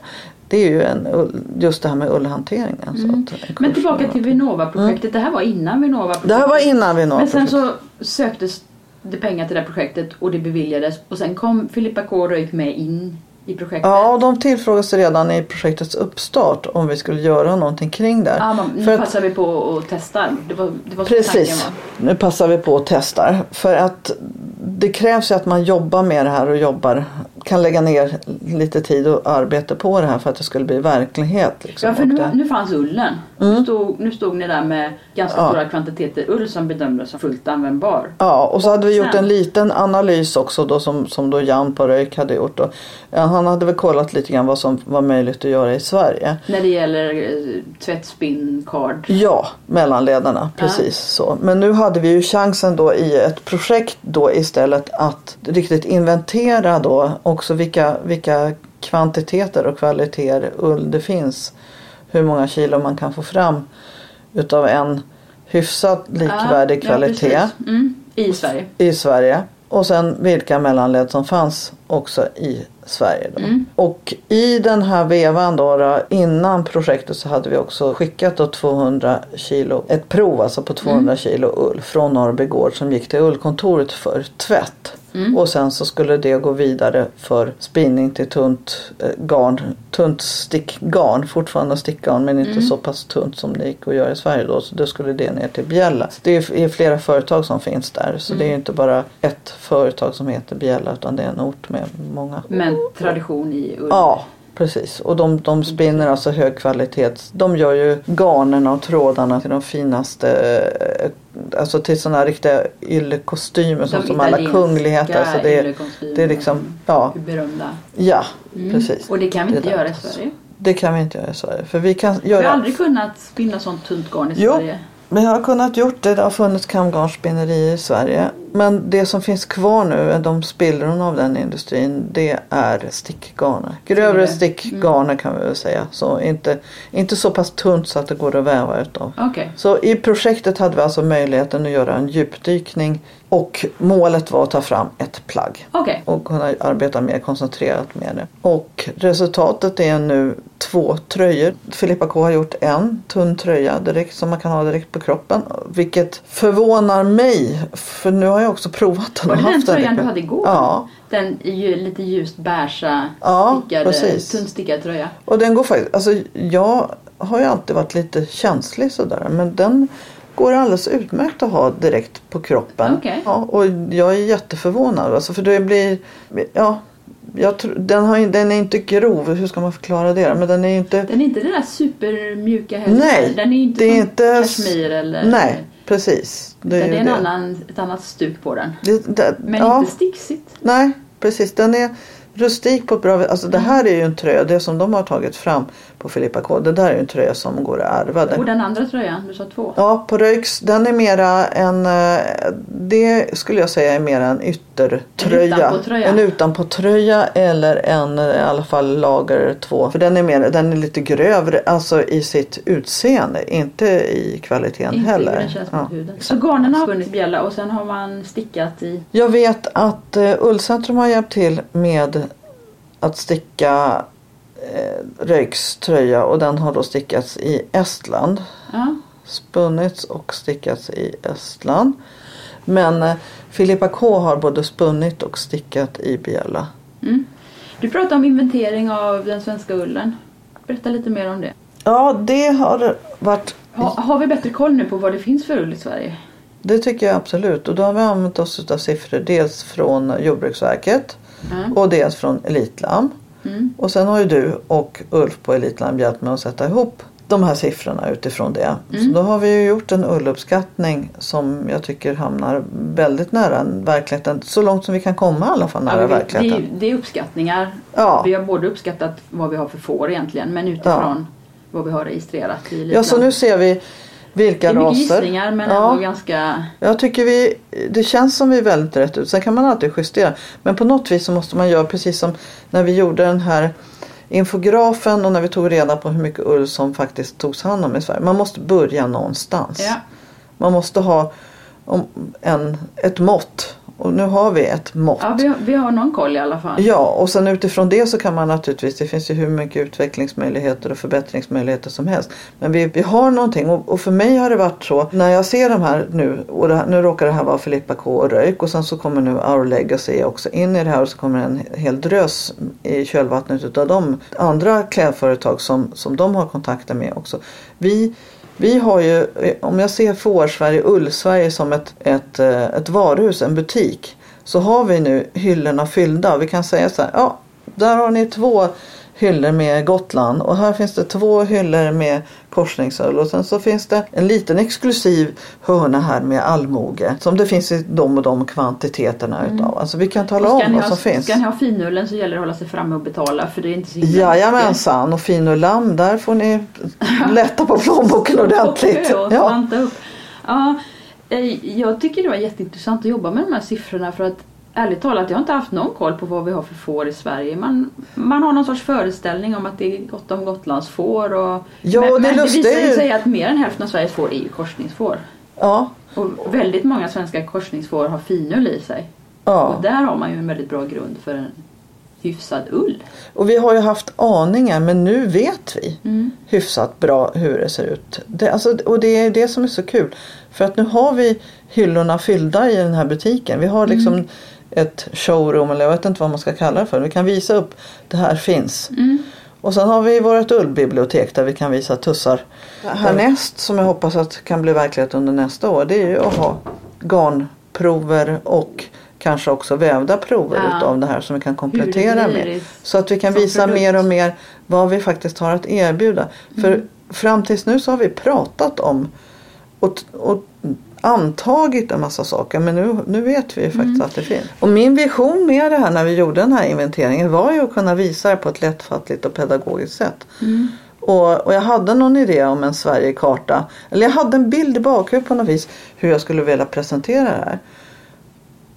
Det är ju en, just det här med ullhanteringen. Mm. Men tillbaka till Vinnova-projektet. Det här var innan Vinnova-projektet. Det här var innan vi nådde Men sen så söktes det pengar till det här projektet och det beviljades. Och sen kom Filippa K Röjk med in i projektet. Ja, och de tillfrågades redan i projektets uppstart om vi skulle göra någonting kring det. Ja, man, nu För att- passar vi på att testa. Det var, det var Precis. Nu passar vi på att testa. För att det krävs ju att man jobbar med det här och jobbar, kan lägga ner lite tid och arbete på det här för att det skulle bli verklighet. Liksom. Ja, för Och nu, nu fanns ullen. Nu, stod, nu stod ni där med ganska Ja. stora kvantiteter ull som bedömdes som fullt användbar. ja, och så hade vi gjort Sen- en liten analys också då som, som då Jan på Röjk hade gjort. Då. Ja, han hade väl kollat lite grann vad som var möjligt att göra i Sverige. När det gäller eh, tvättspinn, kard. Ja, mellanledarna. Precis så. Men nu hade vi ju chansen då i ett projekt då istället att riktigt inventera då också vilka, vilka kvantiteter och kvaliteter ull det finns. Hur många kilo man kan få fram utav en hyfsat likvärdig Ja, ja, kvalitet precis. mm, I Sverige. i Sverige. Och sen vilka mellanled som fanns också i Sverige. Mm. Och i den här vevan då, då innan projektet så hade vi också skickat då 200 kilo, ett prov alltså på 200 Mm. kilo ull från Norrby gård som gick till ullkontoret för tvätt. Mm. Och sen så skulle det gå vidare för spinning till tunt eh, garn, tunt stickgarn, fortfarande stickgarn men Mm. inte så pass tunt som det gick att göra i Sverige då. Så då skulle det ner till Bjälla. Det är flera företag som finns där så det är Mm. inte bara ett företag som heter Bjälla utan det är en ort med många. Men tradition i ull. Ja, precis. Och de, de spinner alltså högkvalitets. De gör ju garnerna och trådarna till de finaste, eh, alltså till sådana riktiga yllekostymer som, som alla kungligheter. Så det, är- det är liksom, ja, berömda. ja, Mm. precis. Och det kan vi inte göra i Sverige. Det kan vi inte göra i Sverige. För vi kan Vi har göra, aldrig kunnat spinna sånt tunt garn i Jo. Sverige. vi har kunnat gjort det. Det har funnits kamgarnspinneri i Sverige. Men det som finns kvar nu, de spillrorna av den industrin, det är stickgarner. Grövre stickgarner kan vi väl säga. Så inte, inte så pass tunt så att det går att väva utav. Okej. Så i projektet hade vi alltså möjligheten att göra en djupdykning och målet var att ta fram ett plagg Okej. och kunna arbeta mer koncentrerat med det. Och resultatet är nu två tröjor. Filippa K har gjort en tunn tröja direkt som man kan ha direkt på kroppen. Vilket förvånar mig för nu har jag också provat den. Var det den tröjan du hade igår? Ja, Den lite ljust beiga Ja, tunnstickad tröja. och den går faktiskt, alltså jag har ju alltid varit lite känslig sådär men den går alldeles utmärkt att ha direkt på kroppen. Okej. Ja, och jag är jätteförvånad alltså för det blir, ja tror, den, har, den är inte grov, hur ska man förklara det? Men den är inte Den är inte den där supermjuka heller. Nej, den är inte det är inte- kashmir eller... Nej, precis. Det, är det är en annan, ett annat stuk på den. Det, det, Men ja, inte sticksigt. Nej, precis. Den är rustik på ett bra Alltså det här är ju en tröja, det som de har tagit fram på Filippa K. Det där är ju en tröja som går att ärva. Och Den. den andra tröjan, du sa två. Ja, på Röjks, den är mera en, eh, det skulle jag säga är mera en yttertröja. En utanpåtröja. En utanpåtröja eller en eh, i alla fall lager två. För den är, mer, den är lite grövre, alltså i sitt utseende, inte i kvaliteten Inte heller. den känns Ja. mot huden. Så garnen har funnits bjälla och sen har man stickat i... Jag vet att uh, Ullcentrum har hjälpt till med att sticka uh, Röjks tröja och den har då stickats i Estland. Ja. Spunnits och stickats i Estland. Men uh, Filippa K har både spunnit och stickat i Biella. Mm. Du pratade om inventering av den svenska ullen. Berätta lite mer om det. Ja, det har varit Ha, har vi bättre koll nu på vad det finns för ull i Sverige? det tycker jag absolut. Och då har vi använt oss av siffror dels från Jordbruksverket Ja. och dels från Elitlam. Mm. Och sen har ju du och Ulf på Elitland hjälpt mig att sätta ihop de här siffrorna utifrån det. Mm. Så då har vi ju gjort en ulluppskattning som jag tycker hamnar väldigt nära verkligheten. Så långt som vi kan komma i alla fall nära Ja, vi- det, verkligheten. är, det är uppskattningar. Ja. Vi har både uppskattat vad vi har för får egentligen men utifrån vad vi har registrerat i ja, Litland. så nu ser vi Det vilka är mycket raser. gissningar men Ja. ändå ganska... Jag tycker vi, det känns som vi är väldigt rätt ut. Sen kan man alltid justera. Men på något vis så måste man göra precis som när vi gjorde den här infografen och när vi tog reda på hur mycket ull som faktiskt togs hand om i Sverige. Man måste börja någonstans. Ja. Man måste ha en, ett mått Och nu har vi ett mått. Ja, vi, har- vi har någon koll i alla fall. Ja, och sen utifrån det så kan man naturligtvis, det finns ju hur mycket utvecklingsmöjligheter och förbättringsmöjligheter som helst. Men vi, vi har någonting och, och för mig har det varit så, när jag ser de här nu, och det nu råkar det här vara Filippa K och Röjk och sen så kommer nu Our Legacy också in i det här och så kommer en hel drös i kölvattnet utav de andra klädföretag som, som de har kontakter med också. Vi vi har ju, eh, om jag ser fårsverige ullsverige som ett, ett, eh, ett varuhus, en butik. Så har vi nu hyllorna fyllda. Vi kan säga så här, ja, där har ni två hyllor med Gotland och här finns det två hyllor med korsningsöl och sen så finns det en liten exklusiv hörna här med allmoge som det finns i de och de kvantiteterna utav. Alltså vi kan tala om vad ha, som finns. Ska ni ha finullen så gäller det att hålla sig framme och betala för det är inte så himla Jajamensan och fin och lamm där får ni lätta på plånboken ordentligt. Och Ja. upp. Ja, eh, jag tycker det var jätteintressant att jobba med de här siffrorna för att ärligt talat, jag har inte haft någon koll på vad vi har för får i Sverige. Man, man har någon sorts föreställning om att det är gott om Gotlands får. Och, Ja, men, det men det visar ju ju- sig att mer än hälften av Sveriges får är ju korsningsfår. Ja, Och väldigt många svenska korsningsfår har finull i sig. ja. Och där har man ju en väldigt bra grund för en hyfsad ull. Och vi har ju haft aningar men nu vet vi Mm. hyfsat bra hur det ser ut. Det, alltså, och det är det som är så kul. För att nu har vi hyllorna fyllda i den här butiken. Vi har liksom Mm. Ett showroom eller jag vet inte vad man ska kalla det för. Vi kan visa upp det här finns. Mm. Och sen har vi vårt ullbibliotek där vi kan visa tussar. Härnäst som jag hoppas att kan bli verklighet under nästa år det är ju att ha garnprover och kanske också vävda prover Ja. utav det här som vi kan komplettera med. Så att vi kan visa produkt. mer och mer vad vi faktiskt har att erbjuda. För Mm. fram tills nu så har vi pratat om och, och antagit en massa saker men nu, nu vet vi ju faktiskt Mm. att det finns. Och min vision med det här när vi gjorde den här inventeringen var ju att kunna visa det på ett lättfattligt och pedagogiskt sätt. Mm. Och, och jag hade någon idé om en Sverigekarta. Eller jag hade en bild i bakhuvudet på något vis hur jag skulle vilja presentera det här.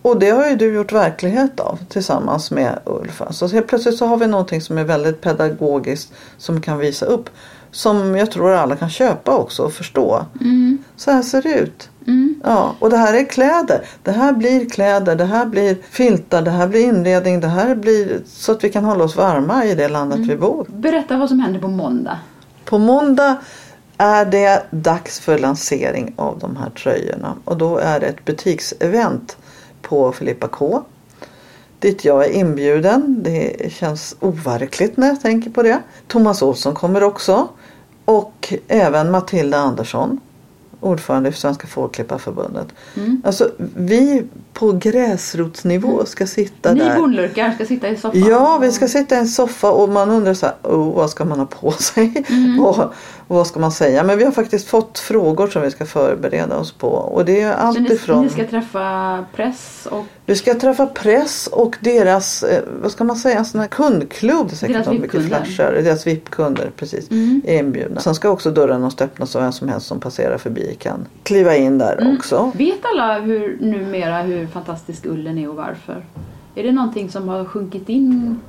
Och det har ju du gjort verklighet av tillsammans med Ulf. Så helt plötsligt så har vi någonting som är väldigt pedagogiskt som kan visa upp. Som jag tror alla kan köpa också och förstå. Mm. Så här ser det ut. Mm. Ja, och det här är kläder. Det här blir kläder, det här blir filtar, det här blir inredning, det här blir så att vi kan hålla oss varma i det landet vi bor. Berätta vad som händer på måndag. På måndag är det dags för lansering av de här tröjorna och då är det ett butiksevent på Filippa K. Dit jag är inbjuden. Det känns overkligt när jag tänker på det. Thomas Olsson kommer också. Och även Matilda Andersson. Ordförande för Svenska Fårklipparförbundet. Mm. Alltså vi på gräsrotsnivå ska sitta Ni där. bondlurkar ska sitta i soffan. Ja, vi ska sitta i en soffa och man undrar så här, oh, vad ska man ha på sig? Mm. och, och vad ska man säga? Men vi har faktiskt fått frågor som vi ska förbereda oss på. Och det är Så allt ni, ifrån... ni ska träffa press och Vi ska träffa press och deras, eh, vad ska man säga, sån här kundklubb. Det är säkert Deras VIP-kunder. Deras VIP-kunder, precis. Mm. Är inbjudna. Sen ska också dörren måste öppnas och vem som helst som passerar förbi kan kliva in där Mm. också. Vet alla hur, numera hur fantastisk ullen är och varför? Är det någonting som har sjunkit in?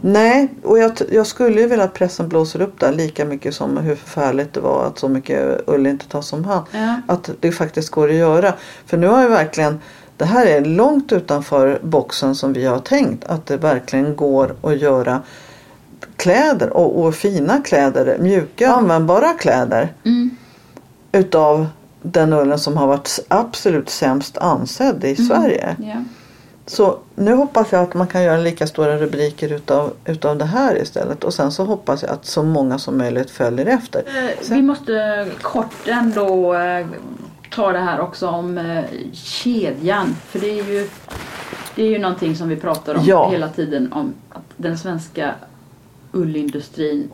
Nej, och jag, jag skulle ju vilja att pressen blåser upp där lika mycket som hur förfärligt det var att så mycket ull inte tas om hand. Ja. Att det faktiskt går att göra. För nu har jag verkligen, det här är långt utanför boxen som vi har tänkt. Att det verkligen går att göra kläder och, och fina kläder, mjuka användbara kläder Mm. utav den ullen som har varit absolut sämst ansedd i Sverige. Ja. Så nu hoppas jag att man kan göra lika stora rubriker utav, utav det här istället. Och sen så hoppas jag att så många som möjligt följer efter. Eh, Vi måste kort ändå eh, ta det här också om eh, kedjan. För det är ju, det är ju någonting som vi pratar om Ja. hela tiden. Om att den svenska ullindustrin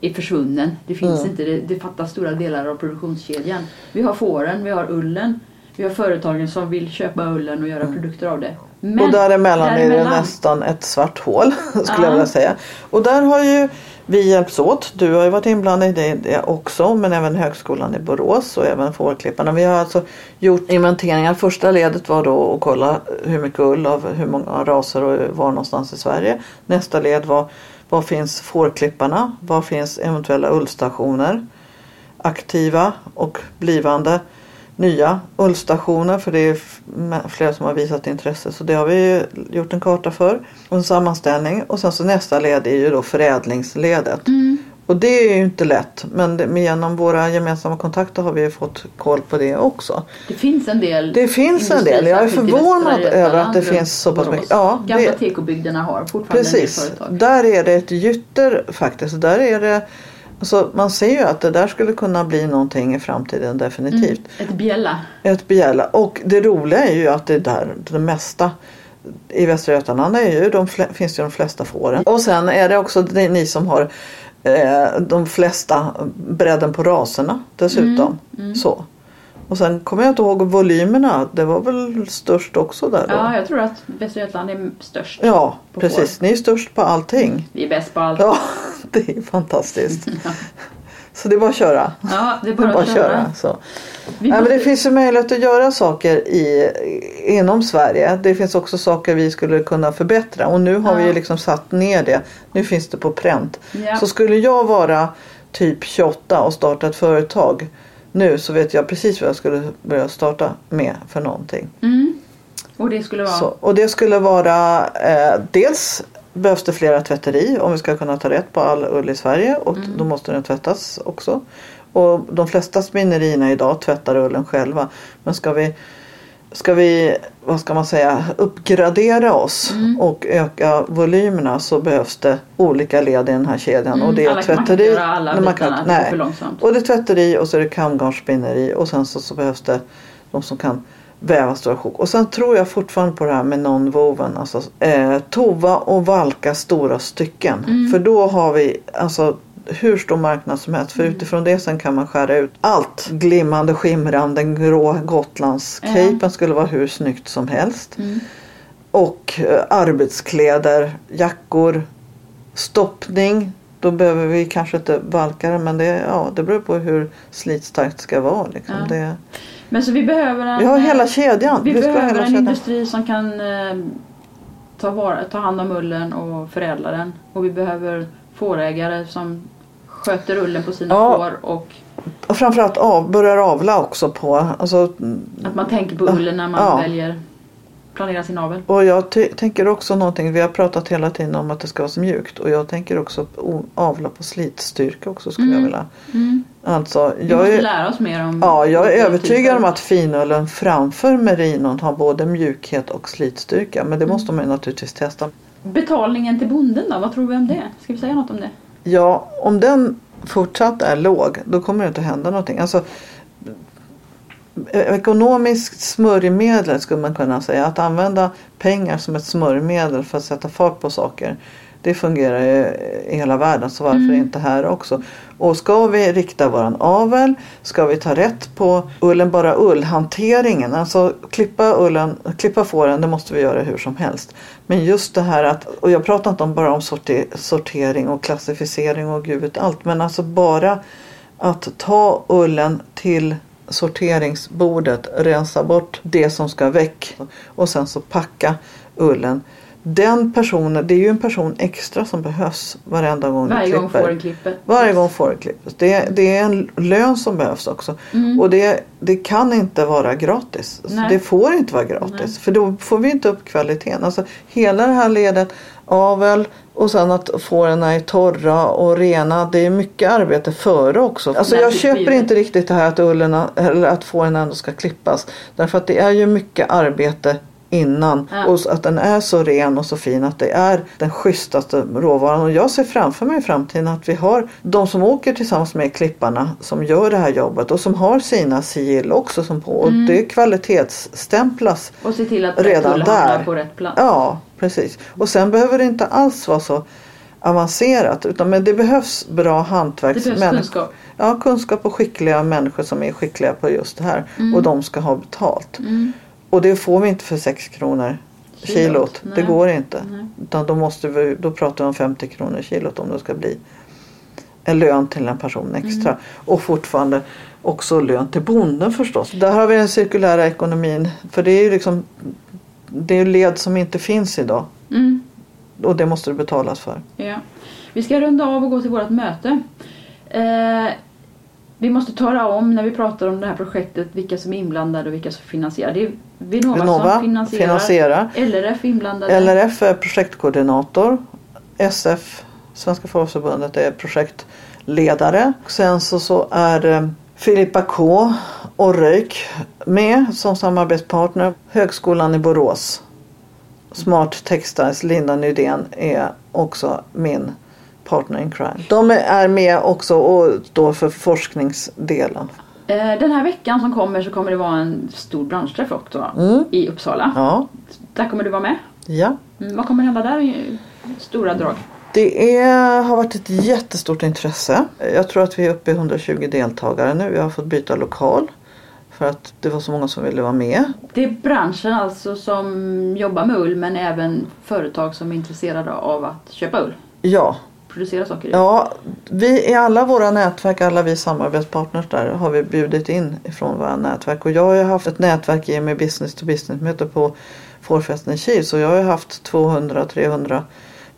är försvunnen. Det finns Mm. inte. Det, det fattas stora delar av produktionskedjan. Vi har fåren, vi har ullen. Vi har företagen som vill köpa ullen och göra produkter av det. Men Mm. och däremellan, är det däremellan- nästan ett svart hål skulle Ja. jag vilja säga. Och där har ju vi hjälpts åt. Du har ju varit inblandad i det, det också men även Högskolan i Borås och även Fårklipparna. Vi har alltså gjort inventeringar. Första ledet var då att kolla hur mycket ull av hur många raser och var någonstans i Sverige. Nästa led var var finns fårklipparna? Var finns eventuella ullstationer? Aktiva och blivande. nya ullstationer för det är flera som har visat intresse. Så det har vi gjort en karta för och en sammanställning. Och sen så nästa led är ju då förädlingsledet. Mm. Och det är ju inte lätt men det, men genom våra gemensamma kontakter har vi ju fått koll på det också. Det finns en del Det finns en del. Jag är förvånad över att det finns så pass mycket. Ja, Gamla det- tekobygderna har fortfarande Precis, företag. där är det ett gytter faktiskt. Där är det, alltså, man ser ju att det där skulle kunna bli någonting i framtiden definitivt. Ett bjälla. Ett begärla. Och det roliga är ju att det där det mesta i Västra Götaland är ju de, finns ju de flesta fåren. Och sen är det också ni som har eh, de flesta bredden på raserna dessutom. Så. Och sen kommer jag inte ihåg volymerna. Det var väl störst också där då? Ja, jag tror att Västra Götaland är störst. Ja, precis. Ni är störst på allting. Vi är bäst på allt. Ja, det är fantastiskt. Så det är bara att köra. Ja, det är Det är bara, bara att att köra. köra. Så. Vi Nej, men det finns ju möjlighet att göra saker i, inom Sverige. Det finns också saker vi skulle kunna förbättra och nu har vi ju Ja. liksom satt ner det. Nu finns det på pränt. Ja. Så skulle jag vara typ 28 och starta ett företag nu så vet jag precis vad jag skulle börja starta med för någonting. Mm. Och det skulle vara... Så, och det skulle vara eh, dels behövs det flera tvätteri om vi ska kunna ta rätt på all ull i Sverige och Mm. då måste den tvättas också. Och de flesta spinnerierna idag tvättar ullen själva. Men ska vi, ska vi vad ska man säga, uppgradera oss Mm. och öka volymerna så behövs det olika led i den här kedjan. och det är Mm, man tvätteri. man bitarna, kan, nej. Och det är tvätteri och så är det kamgarnsspinneri och sen så, så behövs det de som kan väva stora sjok. Och sen tror jag fortfarande på det här med non-woven. Alltså eh, tova och valka stora stycken. Mm. För då har vi alltså hur stor marknad som helst. För Mm. utifrån det sen kan man skära ut allt. Glimmande, skimrande, grå Gotlandscapen skulle vara hur snyggt som helst. Mm. Och eh, arbetskläder, jackor, stoppning. Då behöver vi kanske inte valka det men det, ja, det beror på hur slitstarkt det ska vara. Liksom. Ja. Det, Men så vi behöver en... vi har hela eh, kedjan. Vi ha behöver en kedjan. industri som kan eh, ta, vara, ta hand om ullen och förädla den. Och vi behöver fårägare som sköter ullen på sina Ja. får och Och framförallt av, börjar avla också på. Alltså, att man tänker på ullen när man Ja. väljer planera sin avel. och jag tänker också någonting. Vi har pratat hela tiden om att det ska vara så mjukt. Och jag tänker också på avla på slitstyrka också skulle jag Mm. vilja. Mm. Alltså, Vi jag måste är, lära oss mer om ja, jag är övertygad om att finullen framför merinon har både mjukhet och slitstyrka. Men det Mm. måste man ju naturligtvis testa. Betalningen till bonden då? Vad tror vi om det? Ska vi säga något om det? Ja, om den fortsatt är låg då kommer det inte hända någonting. Alltså, eh, ekonomiskt smörjmedel skulle man kunna säga. Att använda pengar som ett smörjmedel för att sätta fart på saker. Det fungerar ju i hela världen så varför Mm. inte här också. Och ska vi rikta våran avel, ska vi ta rätt på ullen, bara ullhanteringen. Alltså klippa ullen, klippa fåren, det måste vi göra hur som helst. Men just det här att, och jag pratar inte om bara om sorte, sortering och klassificering och gud vet allt. Men alltså bara att ta ullen till sorteringsbordet, rensa bort det som ska väck och sen så packa ullen. Den personen, det är ju en person extra som behövs varenda gång Varje du gång klipper. fåren klipper. Varje gång fåret klippes. Det, det är en lön som behövs också. Mm. Och det, det kan inte vara gratis. Alltså, det får inte vara gratis. Nej. För då får vi inte upp kvaliteten. Alltså, hela det här ledet avel och sen att fåren är torra och rena. Det är mycket arbete före också. Alltså, Nej, jag köper inte riktigt det här att, ullen, eller att fåren ändå ska klippas. Därför att det är ju mycket arbete innan. Ja. Och att den är så ren och så fin att det är den schysstaste råvaran. Och jag ser framför mig i framtiden att vi har de som åker tillsammans med klipparna som gör det här jobbet och som har sina sigill också som på. Och Mm. det kvalitetsstämplas. Och se till att Redan där. på rätt plats. Ja, precis. Och sen behöver det inte alls vara så avancerat. Utan, men det behövs bra hantverksmänniskor. kunskap. Ja, kunskap och skickliga människor som är skickliga på just det här. Mm. Och de ska ha betalt. Mm. Och det får vi inte för 6 kronor kilot. Kilot, Det går inte. Nej. Utan då, måste vi, då pratar vi om 50 kronor kilot om det ska bli en lön till en person extra. Mm. Och fortfarande också lön till bonden förstås. Där har vi den cirkulära ekonomin. För det är ju liksom det är led som inte finns idag. Mm. Och det måste det betalas för. Ja. Vi ska runda av och gå till vårt möte. Eh, Vi måste tala om när vi pratar om det här projektet vilka som är inblandade och vilka som finansierar. Det är Vinnova, Vinnova som finansierar. finansierar. LRF är inblandade. LRF är projektkoordinator. SF, Svenska Förhållsförbundet, är projektledare. Sen så, så är eh, Filippa K och Röjk med som samarbetspartner. Högskolan i Borås. Smart Textiles, Linda Nydén är också min partner in crime. De är med också och står för forskningsdelen. Eh, Den här veckan som kommer så kommer det vara en stor branschträff också? Mm. i Uppsala. Ja, Där kommer du vara med. ja. Mm, vad kommer hända där i stora drag? Det är, har varit ett jättestort intresse. Jag tror att vi är uppe i 120 deltagare nu. Vi har fått byta lokal för att det var så många som ville vara med. Det är branschen alltså som jobbar med ull men även företag som är intresserade av att köpa ull. Ja, Producera saker i. ja vi i alla våra nätverk, alla vi samarbetspartners där har vi bjudit in ifrån våra nätverk. Och jag har ju haft ett nätverk i med business to business möte på Fårfesten i Kil. Så jag har ju haft 200-300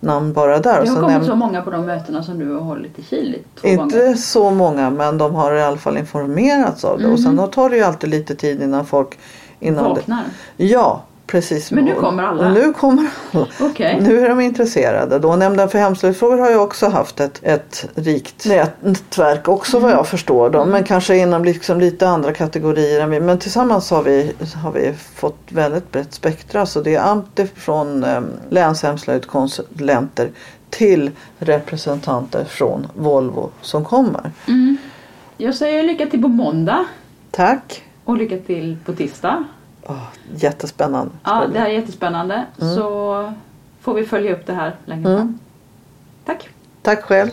namn bara där. Det har kommit så många på de mötena som du har hållit i Kil Inte gånger. så många men de har i alla fall informerats av det. Och sen Mhm. tar det ju alltid lite tid innan folk innan det, Vaknar. Ja, precis. Men nu kommer alla? Nu kommer alla. Okej. Nu är de intresserade. Då Nämnden för hemslöjdsfrågor har ju också haft ett, ett rikt nätverk också Mm. vad jag förstår. Då. Men kanske inom liksom lite andra kategorier än vi. Men tillsammans har vi, har vi fått väldigt brett spektra. Så det är allt från um, länshemslöjdskonsulenter till representanter från Volvo som kommer. Mm. Jag säger lycka till på måndag Tack! och lycka till på tisdag. Åh, jättespännande. Ja, det här är jättespännande. Så får vi följa upp det här längre fram. Mm. Tack. Tack själv!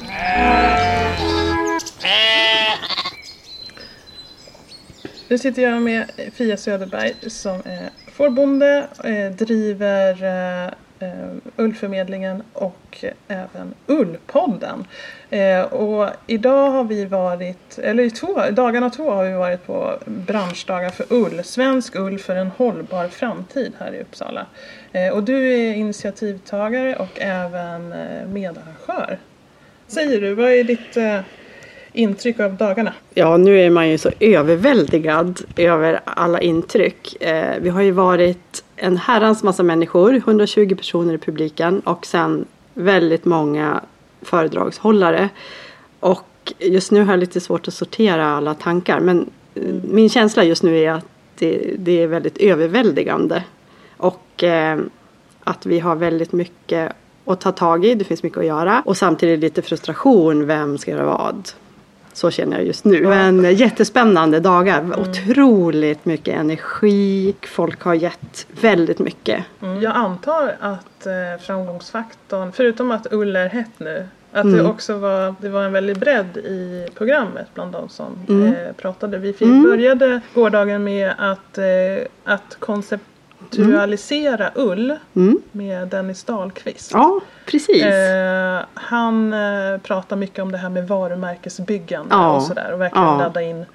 Nu sitter jag med Fia Söderberg som är fårbonde, eh, driver eh, Eh, Ullförmedlingen och även Ullpodden. Eh, och idag har vi varit, eller i två, dagarna två har vi varit på branschdagar för ull. Svensk ull för en hållbar framtid här i Uppsala. Eh, och du är initiativtagare och även eh, medarrangör. Säger du, vad är ditt eh, intryck av dagarna? Ja, nu är man ju så överväldigad över alla intryck. Eh, vi har ju varit en herrans massa människor, 120 personer i publiken och sen väldigt många föredragshållare. Och just nu har jag lite svårt att sortera alla tankar men eh, min känsla just nu är att det, det är väldigt överväldigande. Och eh, att vi har väldigt mycket att ta tag i, det finns mycket att göra. Och samtidigt lite frustration, vem ska göra vad? Så känner jag just nu. Men jättespännande dagar. Otroligt mycket energi. Folk har gett väldigt mycket. Jag antar att eh, framgångsfaktorn, förutom att ull är hett nu, att det Mm. också var, det var en väldig bredd i programmet bland de som Mm. eh, pratade. Vi fick, Mm. började gårdagen med att, eh, att konceptualisera ull Mm. med Dennis Dahlqvist. Ja, precis. Eh, han eh, pratar mycket om det här med varumärkesbyggande Ja. och sådär och verkligen Ja. ladda in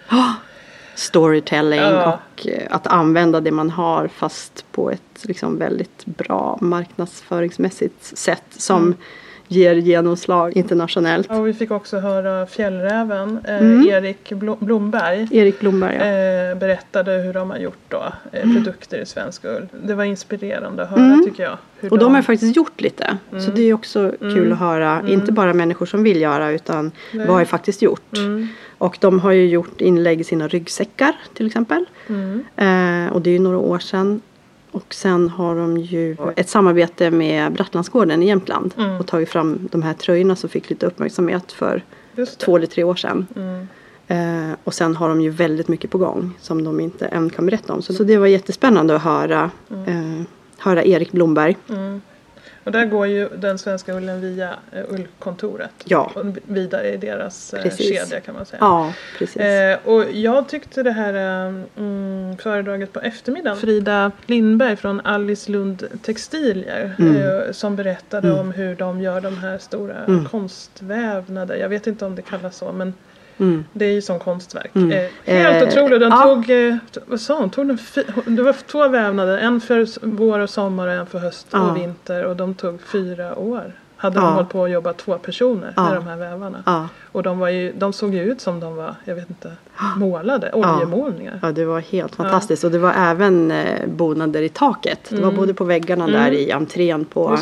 Storytelling Ja. och eh, att använda det man har fast på ett liksom väldigt bra marknadsföringsmässigt sätt som Mm. Ger genomslag internationellt. och vi fick också höra fjällräven eh, Mm. Erik Blo- Blomberg Erik Blomberg, ja. eh, berättade hur de har gjort då, eh, produkter i svensk ull. Det var inspirerande att höra Mm. tycker jag. Och de har faktiskt gjort lite. Så Mm. det är också kul Mm. att höra. Mm. Inte bara människor som vill göra utan Nej. vad har faktiskt gjort. Mm. Och de har ju gjort inlägg i sina ryggsäckar till exempel. Mm. Eh, och det är ju några år sedan. Och sen har de ju ett samarbete med Brattlandsgården i Jämtland. Mm. Och tagit fram de här tröjorna som fick lite uppmärksamhet för två eller tre år sedan. Mm. Eh, och sen har de ju väldigt mycket på gång som de inte än kan berätta om. Så, så det var jättespännande att höra, eh, höra Erik Blomberg. Mm. Och där går ju den svenska ullen via eh, ullkontoret. Ja. Och vidare i deras eh, Precis. kedja kan man säga. Ja, precis. Eh, och jag tyckte det här mm, föredraget på eftermiddagen. Frida Lindberg från Alice Lund Textilier Mm. som berättade Mm. om hur de gör de här stora Mm. konstvävnader. Jag vet inte om det kallas så men Mm. det är ju som konstverk. Mm. Eh, helt Eh, otroligt. Den ja. tog, eh, vad sa hon? Tog den det var två vävnader. En för vår och sommar och en för höst Ja. och vinter. Och de tog fyra år hade Ja. de hållit på att jobba två personer med de här vävarna. Och de, var ju, de såg ju ut som de var, jag vet inte, målade. Oljemålningar. ja, det var helt fantastiskt. Och det var även eh, bonader i taket. Det var både på väggarna där i entrén på,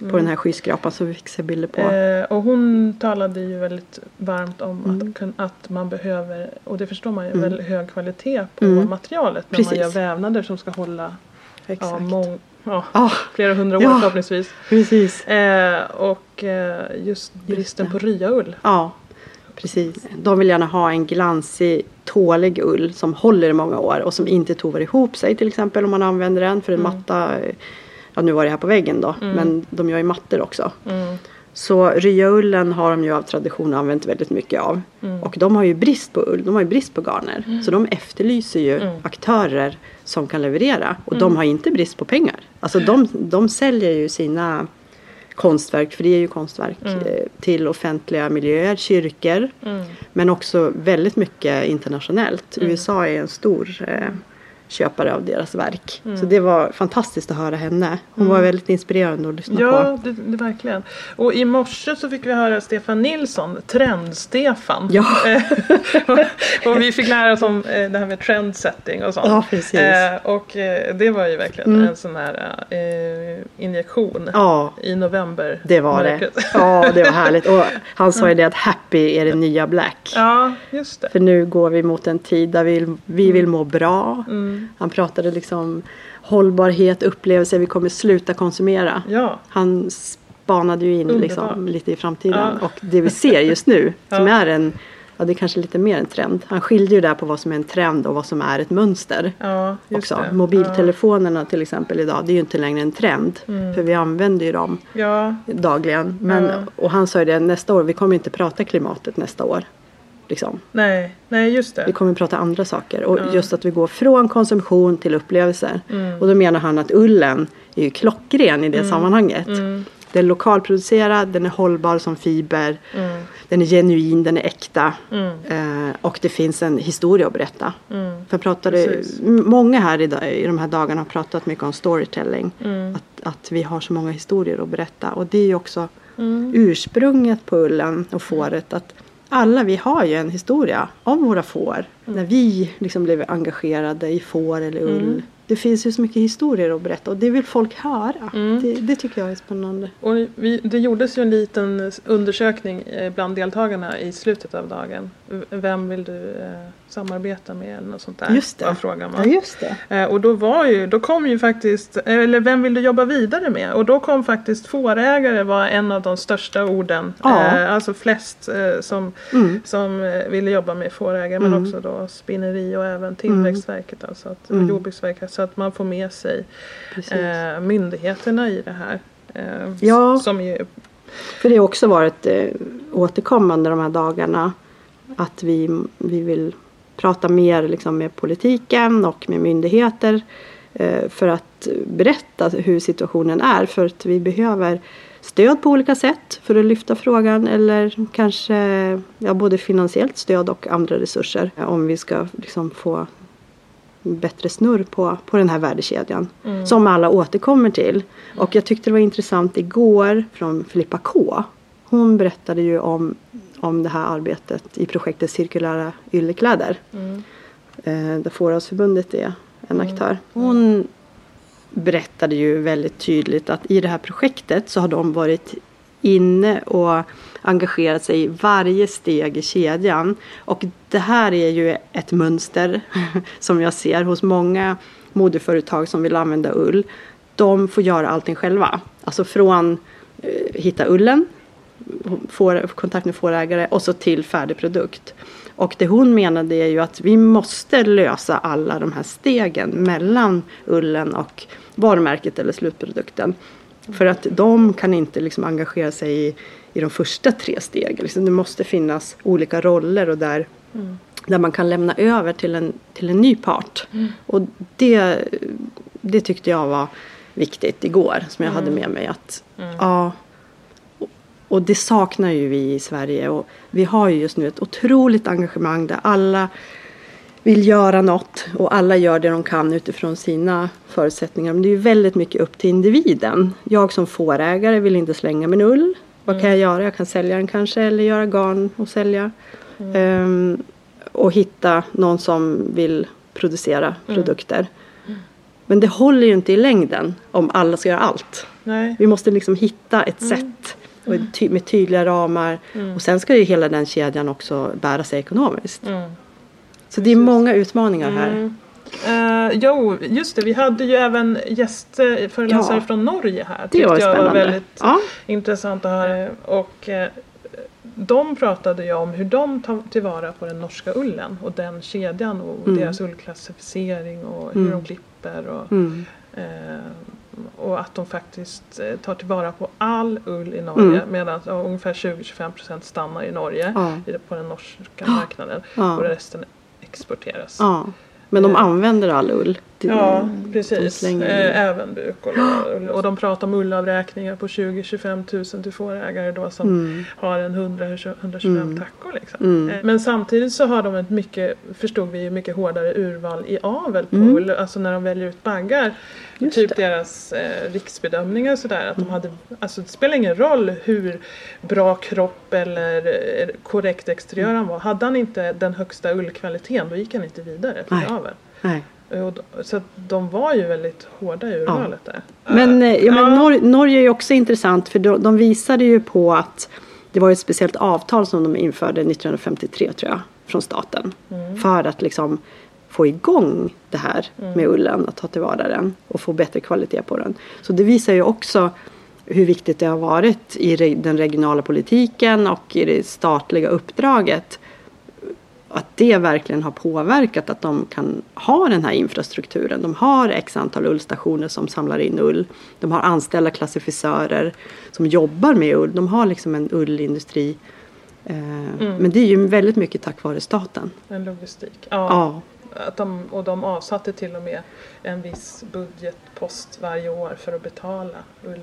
Mm. Just på den här skyskrapan som vi fick se bilder på. Eh, och hon talade ju väldigt varmt om Mm. att, att man behöver, och det förstår man ju, väldigt hög kvalitet på Mm. materialet när Precis. man gör vävnader som ska hålla ja, Exakt. mång, ja, Ja, flera hundra år Ja. förhoppningsvis. precis. Eh, och eh, just bristen det. på ryaull. Ja, precis. De vill gärna ha en glansig, tålig ull som håller i många år och som inte tovar ihop sig till exempel om man använder den för en matta. Ja, nu var det här på väggen då, men de gör ju mattor också. Mm. Så ryaullen har de ju av tradition använt väldigt mycket av. Och de har ju brist på ull, de har ju brist på garner. Så de efterlyser ju aktörer som kan leverera. Och de har inte brist på pengar. Alltså de, de säljer ju sina konstverk, för det är ju konstverk, eh, till offentliga miljöer, kyrkor. Men också väldigt mycket internationellt. USA är en stor eh, köpare av deras verk. Så det var fantastiskt att höra henne. Hon var väldigt inspirerande att lyssna på. Ja, det, det verkligen. Och i morse så fick vi höra Stefan Nilsson, Trend-Stefan. Ja. och vi fick lära oss om eh, det här med trendsetting och sånt. Ja, precis. Eh, och eh, det var ju verkligen en sån här eh, injektion Ja, i november. det var det. Ja, det var härligt. Och han sa ju det att happy är det nya black. ja, just det. För nu går vi mot en tid där vi, vi vill må bra. Mm. Han pratade liksom hållbarhet, upplevelser, vi kommer sluta konsumera. Ja, Han spanade ju in liksom lite i framtiden. Ja. Och det vi ser just nu, som Ja. är en, ja det är kanske lite mer en trend. Han skiljer ju där på vad som är en trend och vad som är ett mönster. ja Också. det. Mobiltelefonerna till exempel idag, det är ju inte längre en trend. För vi använder ju dem Ja, dagligen. Men, Ja. Och han sa ju det, nästa år, vi kommer inte prata klimatet nästa år. Liksom. nej, nej just Vi det. kommer prata andra saker. Och Ja. just att vi går från konsumtion till upplevelser. Mm. Och då menar han att ullen är ju klockren i det sammanhanget. Mm. Den är lokalproducerad, den är hållbar som fiber. Mm. Den är genuin, den är äkta. Mm. Eh, och det finns en historia att berätta. Mm. För pratade, Precis. många här idag, i de här dagarna har pratat mycket om storytelling. Mm. Att, att vi har så många historier att berätta. Och det är ju också Mm. ursprunget på ullen och fåret. Att alla vi har ju en historia om våra får. Mm. När vi liksom blev engagerade i får eller ull. Mm. Det finns ju så mycket historier att berätta och det vill folk höra. Mm. Det, det tycker jag är spännande. Och vi, det gjordes ju en liten undersökning eh, bland deltagarna i slutet av dagen. Vem vill du eh, samarbeta med eller något sånt där? Just det. Var frågan va? Ja just det. Eh, och då var ju, då kom ju faktiskt, eller vem vill du jobba vidare med? Och då kom faktiskt fårägare var en av de största orden. Ja. Alltså flest som, Mm. som ville jobba med fårägare men Mm. också då spinneri och även Tillväxtverket alltså att, och Mm. Jordbruksverket så att man får med sig eh, myndigheterna i det här. Eh, Ja. Som ju, För det har också varit eh, återkommande de här dagarna. Att vi, vi vill prata mer liksom, med politiken och med myndigheter. Eh, för att berätta hur situationen är. För att vi behöver stöd på olika sätt för att lyfta frågan. Eller kanske ja, både finansiellt stöd och andra resurser. Om vi ska liksom, få bättre snurr på, på den här värdekedjan. Mm. Som alla återkommer till. Och jag tyckte det var intressant igår från Filippa K. Hon berättade ju om, om det här arbetet i projektet Cirkulära yllekläder. mm, Eh, där Fårahusförbundet är en aktör. Hon berättade ju väldigt tydligt att i det här projektet så har de varit inne och engagerat sig i varje steg i kedjan. Och det här är ju ett mönster som jag ser hos många modeföretag som vill använda ull. De får göra allting själva. Alltså från eh, hitta ullen, får, kontakt med fårägare och så till färdig produkt. Och det hon menade är ju att vi måste lösa alla de här stegen mellan ullen och varumärket eller slutprodukten. För att de kan inte liksom engagera sig i, i de första tre stegen. Liksom det måste finnas olika roller och där, där man kan lämna över till en, till en ny part. Och det, det tyckte jag var viktigt igår som jag hade med mig. att ja, och det saknar ju vi i Sverige. Och vi har ju just nu ett otroligt engagemang där alla vill göra något och alla gör det de kan utifrån sina förutsättningar. Men det är ju väldigt mycket upp till individen. Jag som fårägare vill inte slänga min ull. Vad kan jag göra? Jag kan sälja den kanske eller göra garn och sälja. Ehm, och hitta någon som vill producera produkter. Men det håller ju inte i längden om alla ska göra allt. Nej. Vi måste liksom hitta ett sätt och ett ty- med tydliga ramar. Och sen ska ju hela den kedjan också bära sig ekonomiskt. Mm. Så det är många utmaningar här. Eh, jo, just det. Vi hade ju även gästföreläsare Ja. från Norge här. Det var jag var väldigt Ja. intressant att höra. Och eh, de pratade ju om hur de tar tillvara på den norska ullen och den kedjan och Mm. deras ullklassificering och hur Mm. de klipper. Och, Mm. eh, och att de faktiskt eh, tar tillvara på all ull i Norge Mm. medan ja, ungefär 20-25% stannar i Norge Ja. på den norska marknaden och resten exporteras. Men de Eh. använder all ull. Det- Ja, precis. Eh, även buk och, och, och de pratar om ullavräkningar på 20-25 tusen till fårägare då som Mm. har en 100-125 Mm. tackor. Liksom. Mm. Eh, Men samtidigt så har de ett mycket, förstod vi, mycket hårdare urval i avel på Mm. Alltså när de väljer ut baggar. Just typ det. deras eh, riksbedömningar och sådär. Att de hade, alltså det spelar ingen roll hur bra kropp eller eh, korrekt exteriör han var. Hade han inte den högsta ullkvaliteten då gick han inte vidare för avel. Nej. Och då- Så de var ju väldigt hårda i urvalet där. Men, eh, ja, men Ja. Nor- Norge är ju också intressant för de, de visade ju på att det var ett speciellt avtal som de införde 1953 tror jag från staten. För att liksom få igång det här med ullen, att ta tillvara den och få bättre kvalitet på den. Så det visar ju också hur viktigt det har varit i den regionala politiken och i det statliga uppdraget att det verkligen har påverkat att de kan ha den här infrastrukturen. De har x antal ullstationer som samlar in ull. De har anställda klassificörer som jobbar med ull. De har liksom en ullindustri. Eh, Men det är ju väldigt mycket tack vare staten. En logistik. Ja. Ja, Att de, och de avsatte till och med en viss budgetpost varje år för att betala ullen.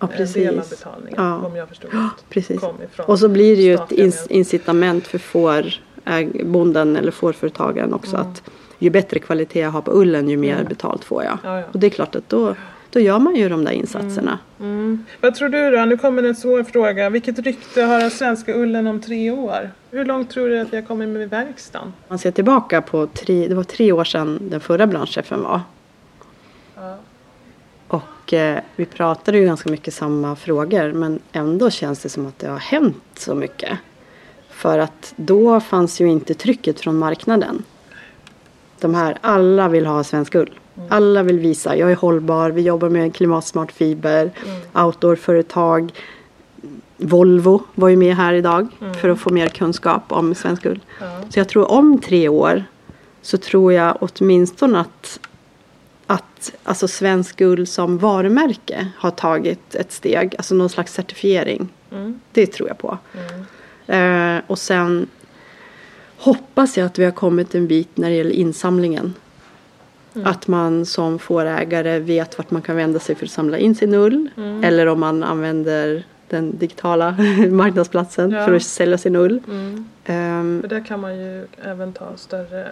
ja En del av precis. betalningen Ja. om jag förstod rätt. precis. Och så blir det ju ett incitament för fårbonden eller fårföretagaren också att ju bättre kvalitet jag har på ullen ju mer betalt får jag. Ja, ja. Och det är klart att då, då gör man ju de där insatserna. Mm. Vad tror du då? Nu kommer en svår fråga. Vilket rykte har den svenska ullen om tre år? Hur långt tror du att vi har kommit med verkstaden? man ser tillbaka på tre, det var tre år sedan den förra branschchefen var. Ja. Och eh, vi pratade ju ganska mycket samma frågor men ändå känns det som att det har hänt så mycket. För att då fanns ju inte trycket från marknaden. De här, alla vill ha svensk ull. Alla vill visa, jag är hållbar, vi jobbar med klimatsmart fiber, outdoorföretag. Volvo var ju med här idag för att få mer kunskap om svensk ull. Så jag tror om tre år så tror jag åtminstone att, att alltså svensk ull som varumärke har tagit ett steg, alltså någon slags certifiering. Det tror jag på. Eh, och sen hoppas jag att vi har kommit en bit när det gäller insamlingen. Att man som fårägare vet vart man kan vända sig för att samla in sin ull. Eller om man använder den digitala marknadsplatsen Ja. för att sälja sin ull. Mm. Ehm, För där kan man ju även ta större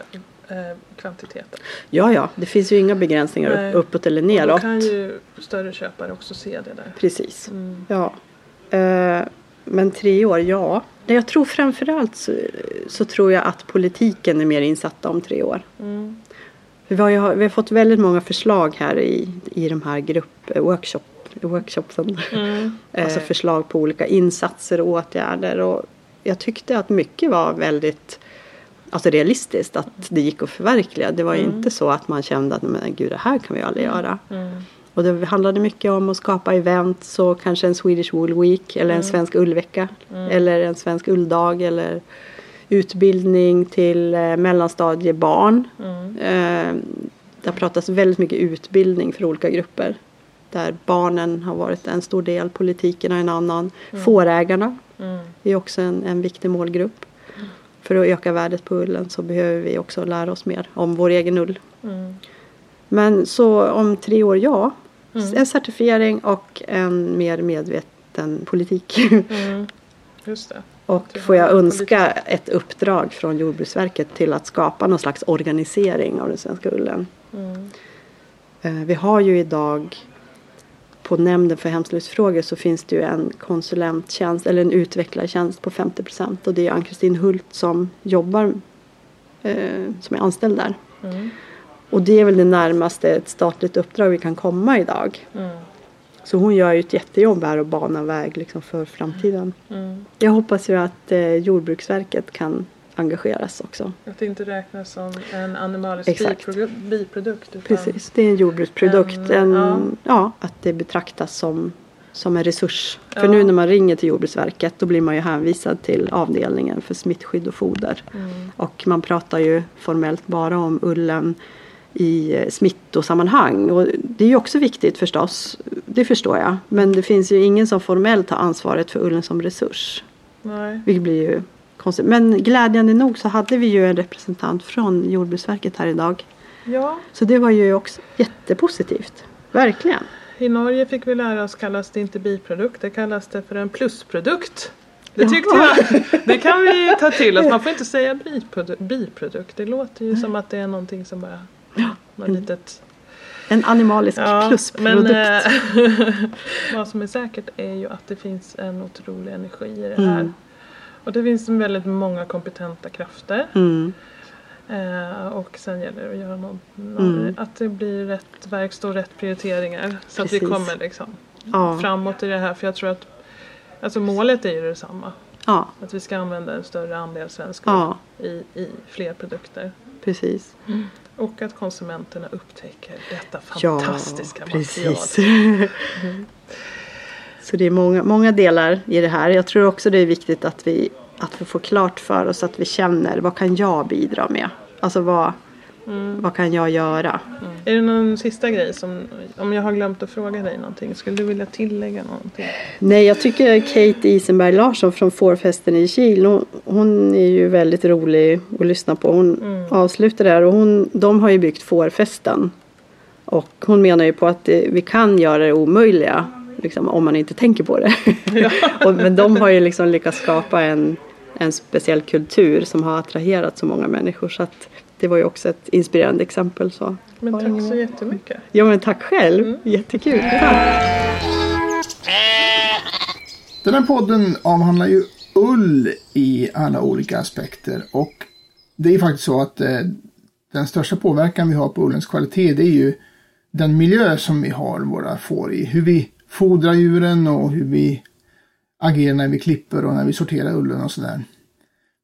eh, kvantiteter. ja, ja, det finns ju inga begränsningar Nej. upp, uppåt eller Och då neråt. kan ju större köpare också se det där. Precis. Mm. Ja. Eh, men tre år, ja. Jag tror framförallt så, så tror jag att politiken är mer insatta om tre år. Mm. Vi har, ju, vi har fått väldigt många förslag här i, i de här workshopsen. Mm. Alltså Eh. förslag på olika insatser och åtgärder. Och jag tyckte att mycket var väldigt alltså realistiskt. Att det gick att förverkliga. Det var ju inte så att man kände att men gud det här kan vi aldrig göra. Mm. Och det handlade mycket om att skapa event. Så kanske en Swedish Wool Week eller en svensk ullvecka. Eller en svensk ulldag. Eller utbildning till eh, mellanstadiebarn. Eh, det har pratats väldigt mycket utbildning för olika grupper. Där barnen har varit en stor del, politiken är en annan. Fårägarna Mm. är också en, en viktig målgrupp. För att öka värdet på ullen så behöver vi också lära oss mer om vår egen ull. Mm. Men så om tre år, ja. En certifiering och en mer medveten politik. Mm. Just det. Och får jag önska ett uppdrag från Jordbruksverket till att skapa någon slags organisering av den svenska ullen. Eh, Vi har ju idag på nämnden för hemslöjdsfrågor så finns det ju en konsulenttjänst eller en utvecklartjänst på 50 procent och det är Ann-Kristin Hult som jobbar eh, som är anställd där. Och det är väl det närmaste ett statligt uppdrag vi kan komma idag. Så hon gör ju ett jättejobb här och banar väg liksom för framtiden. Jag hoppas ju att eh, Jordbruksverket kan engageras också. Att det inte räknas som en animalisk Exakt. biprodukt. Utan Precis, det är en jordbruksprodukt. En, En, ja. ja. att det betraktas som, som en resurs. För Ja. nu när man ringer till Jordbruksverket då blir man ju hänvisad till avdelningen för smittskydd och foder. Mm. Och man pratar ju formellt bara om ullen i smittosammanhang. Och det är ju också viktigt förstås. Det förstår jag. Men det finns ju ingen som formellt har ansvaret för ullen som resurs. Nej. Vilket blir ju konstigt. Men glädjande nog så hade vi ju en representant från Jordbruksverket här idag. Ja, Så det var ju också jättepositivt. Verkligen. i Norge fick vi lära oss kallas det inte biprodukt, det kallas det för en plusprodukt. Det tyckte jag, det kan vi ta till oss. Man får inte säga biprodu- biprodukt. Det låter ju som att det är någonting som bara, något litet En animalisk Ja, plusprodukt. Men eh, vad som är säkert är ju att det finns en otrolig energi i det här. Mm. Och det finns väldigt många kompetenta krafter. Mm. Eh, och sen gäller det att göra någon, någon, Mm. att det blir rätt verkstad och rätt prioriteringar. Så att vi kommer liksom Ja. framåt i det här. För jag tror att alltså målet är ju detsamma. ja, Att vi ska använda en större andel svensk ja, i, i fler produkter. precis. Och att konsumenterna upptäcker detta Ja, fantastiska material. precis. Så det är många, många delar i det här. Jag tror också det är viktigt att vi, att vi får klart för oss att vi känner vad kan jag bidra med? Alltså vad, Mm. vad kan jag göra? Är det någon sista grej som, om jag har glömt att fråga dig någonting, skulle du vilja tillägga någonting? Nej, jag tycker Kate Isenberg Larsson från Fårfesten i Kil, hon, hon är ju väldigt rolig att lyssna på. Hon avslutar där och hon, de har ju byggt Fårfesten. Och hon menar ju på att det, vi kan göra det omöjliga, liksom, om man inte tänker på det. och, men de har ju liksom lyckats skapa en, en speciell kultur som har attraherat så många människor. Så att det var ju också ett inspirerande exempel. Så. Men tack så jättemycket. Ja men tack själv, jättekul. Tack. Den här podden avhandlar ju ull i alla olika aspekter och det är faktiskt så att eh, den största påverkan vi har på ullens kvalitet det är ju den miljö som vi har våra får i. Hur vi fodrar djuren och hur vi agerar när vi klipper och när vi sorterar ullen och sådär.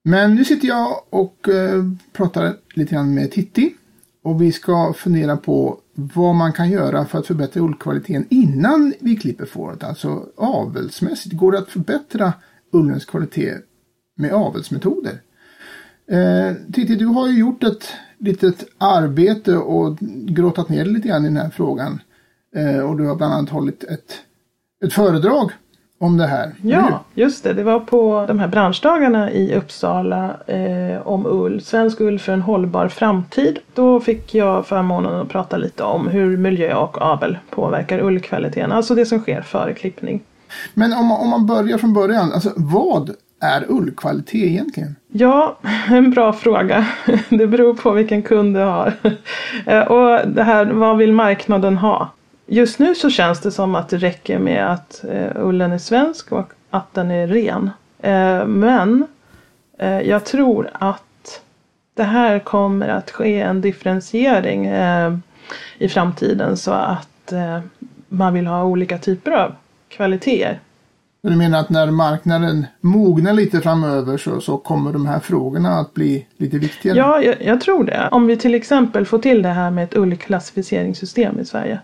Men nu sitter jag och eh, pratar lite grann med Titti och vi ska fundera på vad man kan göra för att förbättra ullkvaliteten innan vi klipper fåret. Alltså avelsmässigt. Går det att förbättra ullens kvalitet med avelsmetoder? Eh, Titti, du har ju gjort ett litet arbete och grottat ner lite grann i den här frågan. Eh, och du har bland annat hållit ett, ett föredrag om det här. Ja, just det. Det var på de här branschdagarna i Uppsala eh, om ull. Svensk ull för en hållbar framtid. Då fick jag förmånen att prata lite om hur miljö och avel påverkar ullkvaliteten. Alltså det som sker före klippning. Men om man, om man börjar från början, alltså vad är ullkvalitet egentligen? Ja, en bra fråga. Det beror på vilken kund du har. Eh, Och det här, vad vill marknaden ha? Just nu så känns det som att det räcker med att eh, ullen är svensk och att den är ren. Eh, Men eh, jag tror att det här kommer att ske en differentiering eh, i framtiden så att eh, man vill ha olika typer av kvaliteter. Du menar att när marknaden mognar lite framöver så, så kommer de här frågorna att bli lite viktigare? Ja, jag, jag tror det. Om vi till exempel får till det här med ett ullklassificeringssystem i Sverige.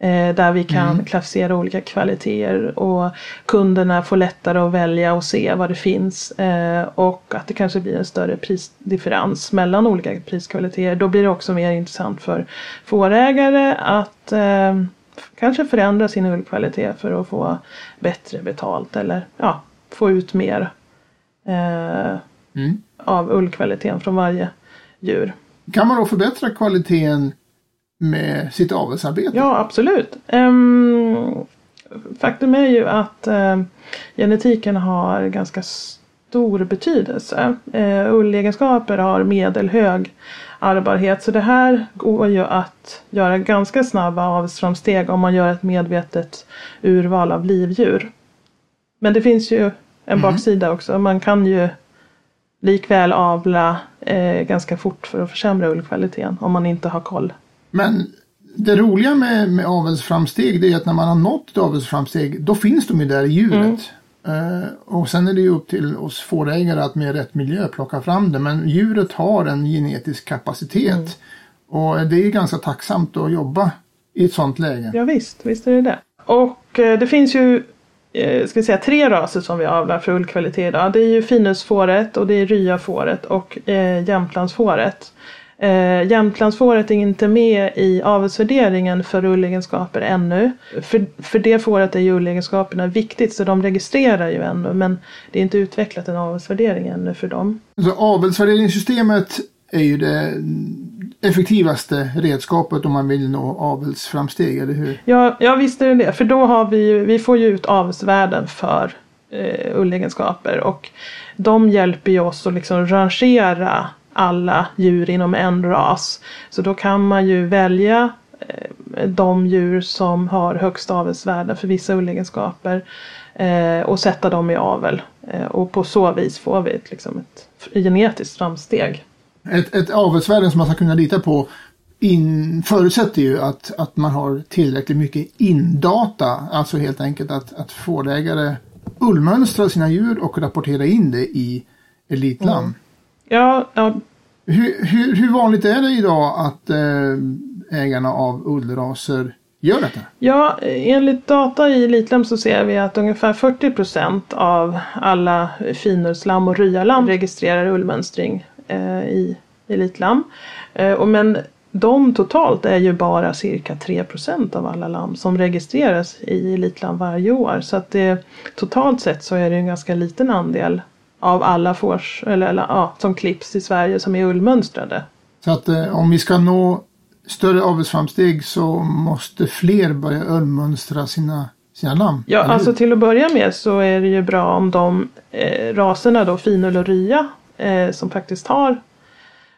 Eh, där vi kan klassificera olika kvaliteter och kunderna får lättare att välja och se vad det finns. Eh, och att det kanske blir en större prisdifferens mellan olika priskvaliteter. Då blir det också mer intressant för fårägare att eh, kanske förändra sin ullkvalitet för att få bättre betalt eller ja, få ut mer. Eh, Mm. av ullkvaliteten från varje djur. Kan man då förbättra kvaliteten med sitt avelsarbete? Ja, absolut. Ehm, faktum är ju att ehm, genetiken har ganska stor betydelse. Eh, ullegenskaper har medelhög arvbarhet så det här går ju att göra ganska snabba avsframsteg om man gör ett medvetet urval av livdjur. Men det finns ju en Mm. baksida också. Man kan ju likväl avla eh, ganska fort för att försämra ullkvaliteten om man inte har koll. Men det roliga med, med avelsframsteg det är att när man har nått ett avelsframsteg då finns de ju där i djuret. Eh, och sen är det ju upp till oss fårägare att med rätt miljö plocka fram det. Men djuret har en genetisk kapacitet. Och det är ganska tacksamt att jobba i ett sånt läge. Ja, visst, visst är det det. Och eh, det finns ju eh, ska säga, tre raser som vi avlar för ullkvalitet idag. Det är ju finusfåret och det är ryafåret och eh, jämtlandsfåret. Eh, Jämtlandsfåret är inte med i avelsvärderingen för ullegenskaper ännu. För, för det fåret är ju ullegenskaperna viktigt så de registrerar ju ännu men det är inte utvecklat en avelsvärdering ännu för dem. Så avelsvärderingssystemet är ju det effektivaste redskapet om man vill nå avelsframsteg, eller hur? Ja, ja visst är det det. För då har vi ju, vi får ju ut avelsvärden för eh, ullegenskaper och de hjälper ju oss att liksom rangera alla djur inom en ras. Så då kan man ju välja eh, de djur som har högst avelsvärden för vissa ullegenskaper eh, och sätta dem i avel. Eh, och på så vis får vi ett, liksom ett genetiskt framsteg. Ett, ett avelsvärde som man ska kunna lita på in, förutsätter ju att, att man har tillräckligt mycket indata. Alltså helt enkelt att, att fårägare ullmönstrar sina djur och rapporterar in det i Elitlam. Ja, ja, Hur, hur, hur vanligt är det idag att eh, ägarna av ullraser gör detta? Ja, enligt data i Elitlem så ser vi att ungefär 40 procent av alla finurslam och ryalam registrerar ullmönstring eh, i Elitlam. Eh, och men de totalt är ju bara cirka 3 procent av alla lamm som registreras i Elitlam varje år. Så att det, totalt sett så är det en ganska liten andel av alla fårs, eller, eller ja, som klipps i Sverige som är ullmönstrade. Så att eh, om vi ska nå större avelsframsteg så måste fler börja ullmönstra sina, sina lamm. Ja, alltså till att börja med så är det ju bra om de eh, raserna då, finull och rya, eh, som faktiskt har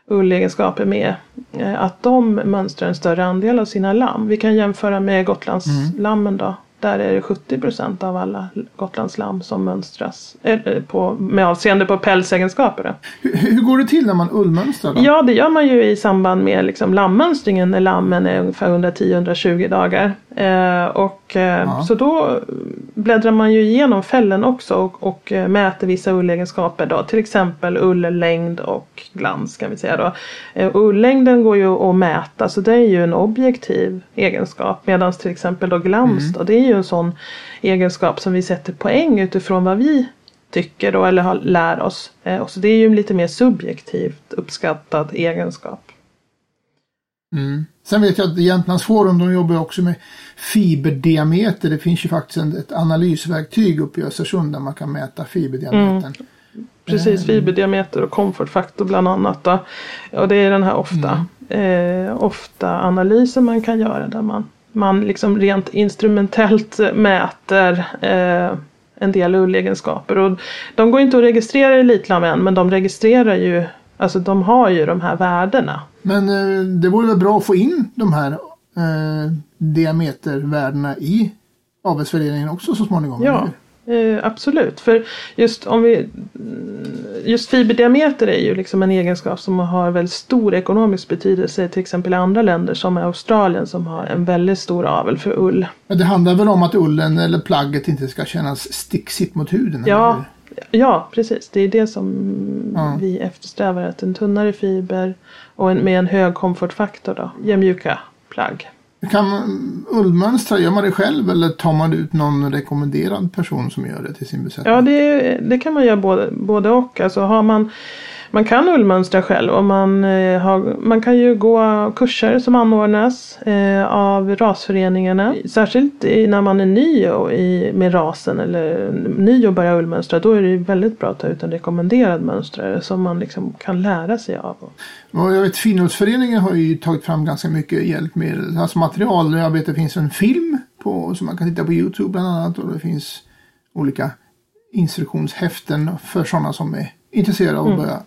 ullegenskaper med, eh, att de mönstrar en större andel av sina lamm. Vi kan jämföra med Gotlandslammen då. Där är det 70 procent av alla Gotlandslamm som mönstras på, med avseende på pälsegenskaper. Hur, hur går det till när man ullmönstrar? Då? Ja, det gör man ju i samband med liksom lammönstringen när lammen är ungefär 110-120 dagar. Eh, och, eh, Ja. Så då bläddrar man ju igenom fällen också och, och eh, mäter vissa ullegenskaper. Då, till exempel ulllängd och glans kan vi säga. Då. Eh, ullängden går ju att mäta så det är ju en objektiv egenskap. Medan till exempel då glans då, det är ju en sån egenskap som vi sätter poäng utifrån vad vi tycker då, eller har, lär oss. Och så det är ju en lite mer subjektivt uppskattad egenskap. Mm. Sen vet jag att Jämtlands Forum de jobbar också med fiberdiameter. Det finns ju faktiskt en, ett analysverktyg uppe i Östersund där man kan mäta fiberdiametern. Precis, fiberdiameter och komfortfaktor bland annat. Då. Och det är den här ofta, eh, ofta analysen man kan göra där man, man liksom rent instrumentellt mäter eh, en del ullegenskaper. Och de går inte att registrera i Elitlam än men de registrerar ju, alltså de har ju de här värdena. Men eh, det vore väl bra att få in de här eh, diametervärdena i avelsvärderingen också så småningom? Ja, eller eh, absolut. För just om vi Just fiberdiameter är ju liksom en egenskap som har väldigt stor ekonomisk betydelse till exempel i andra länder som är Australien som har en väldigt stor avel för ull. Men det handlar väl om att ullen eller plagget inte ska kännas sticksigt mot huden? eller Ja, hur? Ja precis. Det är det som Ja. vi eftersträvar. Att en tunnare fiber och en, med en hög komfortfaktor då ger mjuka plagg. Kan ullmönstra, gör man det själv eller tar man ut någon rekommenderad person som gör det till sin besättning? Ja, det, det kan man göra både, både och. Alltså har man, man kan ullmönstra själv och man, eh, har, man kan ju gå kurser som anordnas eh, av rasföreningarna. Särskilt när man är ny och i, med rasen eller ny och börjar ullmönstra. Då är det väldigt bra att ta ut en rekommenderad mönstrare som man liksom kan lära sig av. Och jag vet Finullsföreningen har ju tagit fram ganska mycket hjälpmedel. Alltså material. Jag vet det finns en film på, som man kan titta på Youtube bland annat. Och det finns olika instruktionshäften för sådana som är intresserade av att Mm. börja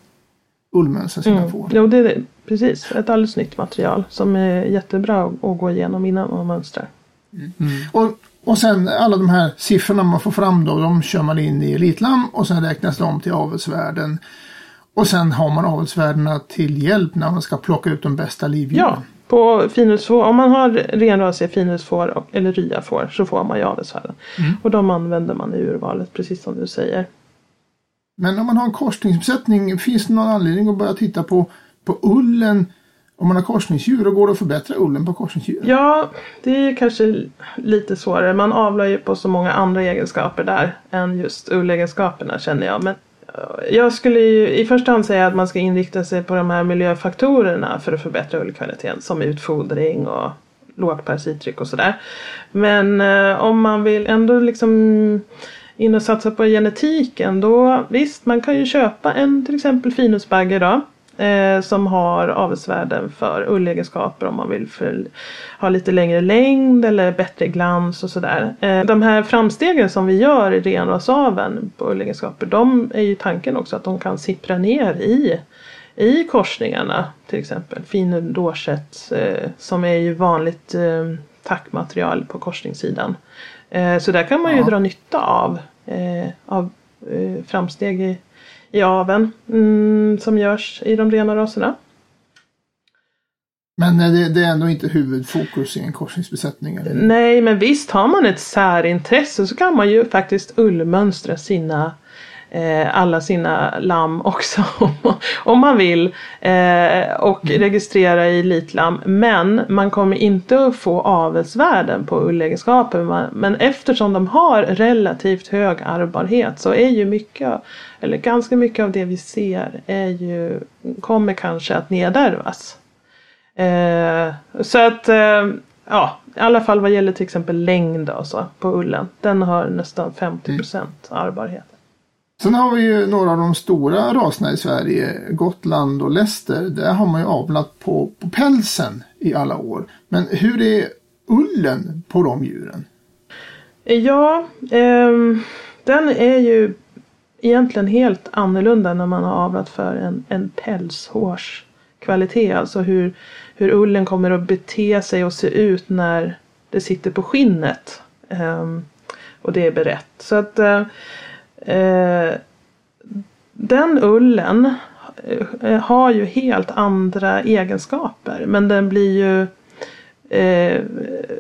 ullmönstra sina får. Jo, det är det. precis. Ett alldeles nytt material som är jättebra att gå igenom innan man mönstrar. Och, och sen alla de här siffrorna man får fram då, de kör man in i Elitlam och sen räknas de till avelsvärden. Och sen har man avelsvärdena till hjälp när man ska plocka ut de bästa livdjuren. Ja, på finhusfår, om man har renrasiga finhusfår eller ryafår så får man ju avelsvärden. Och de använder man i urvalet precis som du säger. Men om man har en korsningsbesättning, finns det någon anledning att börja titta på, på ullen om man har korsningsdjur och går det att förbättra ullen på korsningsdjur? Ja, det är kanske lite svårare. Man avlar ju på så många andra egenskaper där än just ullegenskaperna känner jag. Men eh, jag skulle ju i första hand säga att man ska inrikta sig på de här miljöfaktorerna för att förbättra ullkvaliteten. Som utfodring och lågt parasittryck och sådär. Men eh, om man vill ändå liksom in och satsa på genetiken då visst man kan ju köpa en till exempel finusbagge då. Eh, som har avelsvärden för ullegenskaper om man vill för, ha lite längre längd eller bättre glans och sådär. Eh, de här framstegen som vi gör i renrasaveln på ullegenskaper de är ju tanken också att de kan sippra ner i i korsningarna till exempel. Fin dorset eh, som är ju vanligt eh, tackmaterial på korsningssidan. Eh, så där kan man ju Ja. dra nytta av, eh, av eh, framsteg i, i aveln mm, som görs i de rena raserna. Men det, det är ändå inte huvudfokus i en korsningsbesättning? Eller? Nej, men visst har man ett särintresse så kan man ju faktiskt ullmönstra sina alla sina lamm också om man vill eh, och registrera i elitlamm. Men man kommer inte att få avelsvärden på ullegenskaper. Men eftersom de har relativt hög ärvbarhet så är ju mycket, eller ganska mycket av det vi ser är ju, kommer kanske att nedärvas. Eh, så att eh, ja, i alla fall vad gäller till exempel längd och så på ullen. Den har nästan 50% ärvbarhet. Sen har vi ju några av de stora raserna i Sverige, Gotland och Leicester. Där har man ju avlat på, på pälsen i alla år. Men hur är ullen på de djuren? Ja, eh, den är ju egentligen helt annorlunda när man har avlat för en, en pälshårskvalitet. Alltså hur, hur ullen kommer att bete sig och se ut när det sitter på skinnet. Eh, och det är berett. Så att eh, eh, den ullen eh, har ju helt andra egenskaper. Men den blir ju eh,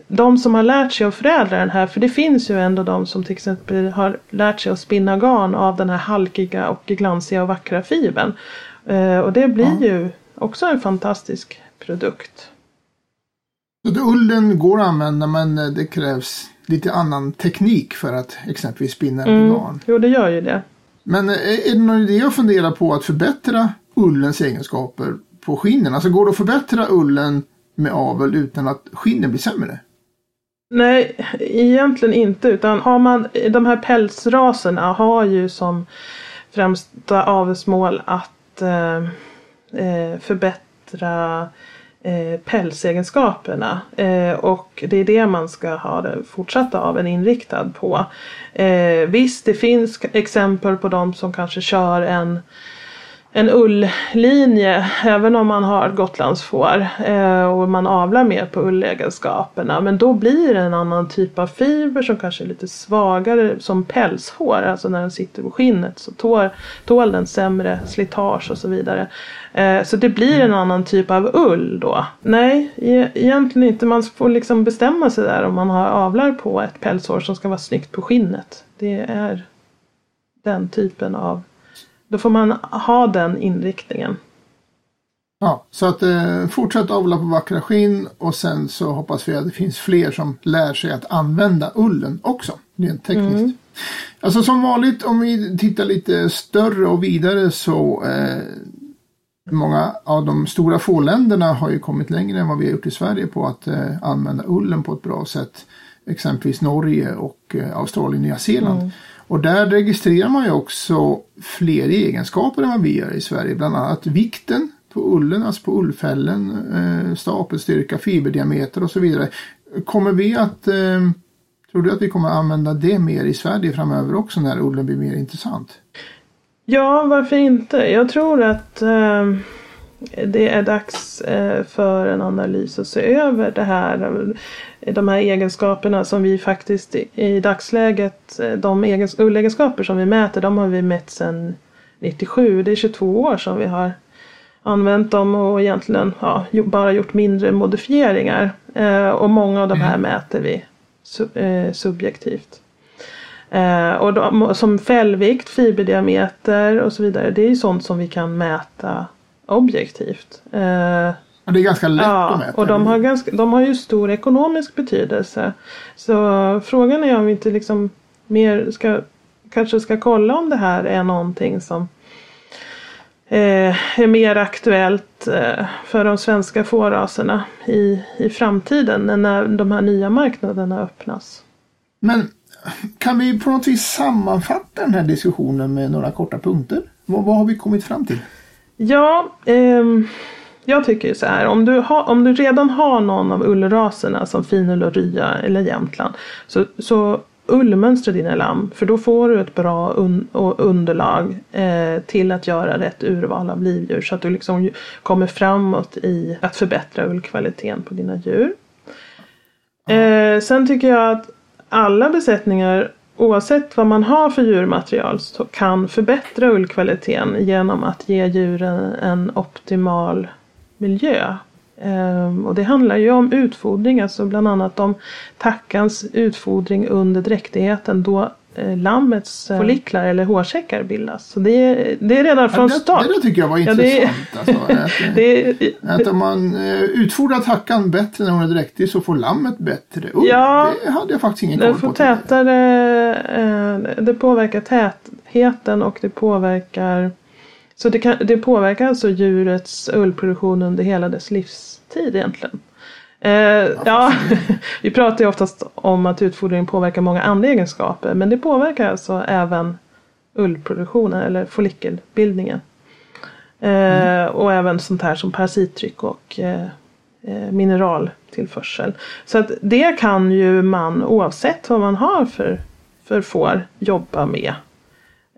de som har lärt sig att förädla den här, för det finns ju ändå de som till exempel har lärt sig att spinna garn av den här halkiga och glansiga och vackra fibern. Eh, och det blir ju också en fantastisk produkt. Så ullen går att använda men eh, det krävs lite annan teknik för att exempelvis spinna mm. garn. Jo, det gör ju det. Men eh, är det någon idé att fundera på att förbättra ullens egenskaper på skinnen? Alltså går det att förbättra ullen med avel utan att skinnen blir sämre? Nej, egentligen inte. Utan har man, de här pälsraserna har ju som främsta avelsmål att eh, eh, förbättra eh, pälsegenskaperna. Eh, och det är det man ska ha det fortsatta aveln inriktad på. Eh, visst, det finns exempel på de som kanske kör en en ulllinje även om man har gotlandsfår eh, och man avlar mer på ullegenskaperna. Men då blir det en annan typ av fiber som kanske är lite svagare som pälshår. Alltså när den sitter på skinnet så tål, tål den sämre slitage och så vidare. Eh, så det blir en annan typ av ull då. Nej, e egentligen inte. Man får liksom bestämma sig där om man har avlar på ett pälshår som ska vara snyggt på skinnet. Det är den typen av då får man ha den inriktningen. Ja, så att eh, fortsätt avla på vackra skinn och sen så hoppas vi att det finns fler som lär sig att använda ullen också, rent tekniskt. Mm. Alltså som vanligt om vi tittar lite större och vidare så eh, många av de stora fårländerna har ju kommit längre än vad vi har gjort i Sverige på att eh, använda ullen på ett bra sätt. Exempelvis Norge och eh, Australien och Nya Zeeland. Mm. Och där registrerar man ju också fler egenskaper än vad vi gör i Sverige. Bland annat vikten på ullen, alltså på ullfällen, eh, stapelstyrka, fiberdiameter och så vidare. Kommer vi att eh, Tror du att vi kommer att använda det mer i Sverige framöver också när ullen blir mer intressant? Ja, varför inte? Jag tror att eh, det är dags eh, för en analys att se över det här. De här egenskaperna som vi faktiskt i, dagsläget, eh, de egens, ullegenskaper som vi mäter, de har vi mätt sedan 97. Det är 22 år som vi har använt dem och egentligen ja, bara gjort mindre modifieringar. Eh, och många av de här mm. mäter vi su subjektivt. Och de, som fällvikt, fiberdiameter och så vidare. Det är ju sånt som vi kan mäta objektivt. Eh, det är ganska lätt ja, att mäta. Och de har, ganska, de har ju stor ekonomisk betydelse. Så frågan är om vi inte liksom mer ska kanske ska kolla om det här är någonting som eh, är mer aktuellt eh, för de svenska fåraserna i, i framtiden när de här nya marknaderna öppnas. Men kan vi på något vis sammanfatta den här diskussionen med några korta punkter? Vad, vad har vi kommit fram till? Ja, eh, jag tycker så här. Om du, har, om du redan har någon av ullraserna som finull och rya eller Jämtland så, så ullmönstra dina lamm för då får du ett bra un underlag eh, till att göra rätt urval av livdjur så att du liksom kommer framåt i att förbättra ullkvaliteten på dina djur. Eh, sen tycker jag att alla besättningar oavsett vad man har för djurmaterial så kan förbättra ullkvaliteten genom att ge djuren en optimal miljö. Ehm, och det handlar ju om utfodring, alltså bland annat om tackans utfodring under dräktigheten då lammets eh, folliklar eller hårsäckar bildas. Så det är, det är redan från start. Det, det tycker jag var intressant. Ja, det, alltså, att, det, att om man eh, utfodrar tackan bättre när hon är dräktig så får lammet bättre ull. Ja, det hade jag faktiskt ingen koll på. Tätare, det påverkar tätheten och det påverkar så det, kan, det påverkar alltså djurets ullproduktion under hela dess livstid egentligen. Eh, ja, vi pratar ju oftast om att utfodring påverkar många andra egenskaper men det påverkar alltså även ullproduktionen eller follikelbildningen. Eh, mm. Och även sånt här som parasittryck och eh, eh, mineraltillförsel. Så att det kan ju man oavsett vad man har för, för får jobba med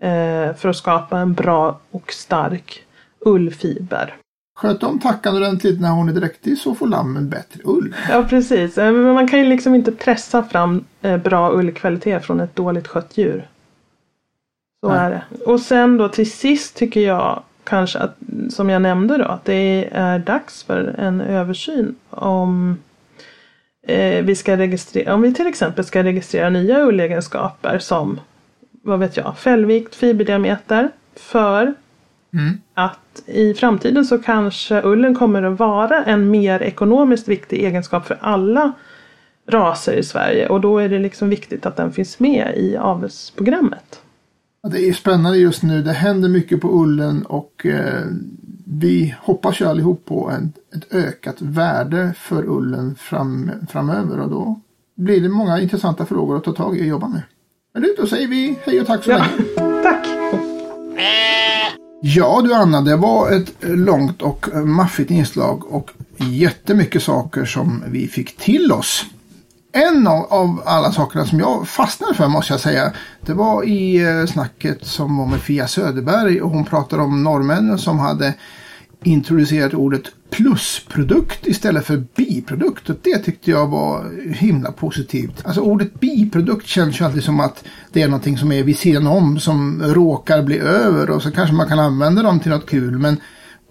eh, för att skapa en bra och stark ullfiber. Sköt om tackan ordentligt när hon är dräktig så får lammen bättre ull. Ja precis, eh, men man kan ju liksom inte pressa fram eh, bra ullkvalitet från ett dåligt skött djur. Så Nej. är det. Och sen då till sist tycker jag kanske att, som jag nämnde då, att det är dags för en översyn om eh, vi ska registrera, om vi till exempel ska registrera nya ullegenskaper som vad vet jag, fällvikt, fiberdiameter. För mm. att i framtiden så kanske ullen kommer att vara en mer ekonomiskt viktig egenskap för alla raser i Sverige och då är det liksom viktigt att den finns med i avelsprogrammet. Det är spännande just nu. Det händer mycket på ullen och eh, vi hoppas ju allihop på en, ett ökat värde för ullen fram, framöver och då blir det många intressanta frågor att ta tag i och jobba med. Men då säger vi hej och tack så ja, länge. Tack! Ja du Anna, det var ett långt och maffigt inslag och jättemycket saker som vi fick till oss. En av, alla sakerna som jag fastnade för måste jag säga, det var i eh, snacket som var med Fia Söderberg och hon pratade om norrmännen som hade introducerat ordet plusprodukt istället för biprodukt. Och det tyckte jag var himla positivt. Alltså ordet biprodukt känns ju alltid som att det är någonting som är vid sidan om som råkar bli över och så kanske man kan använda dem till något kul. Men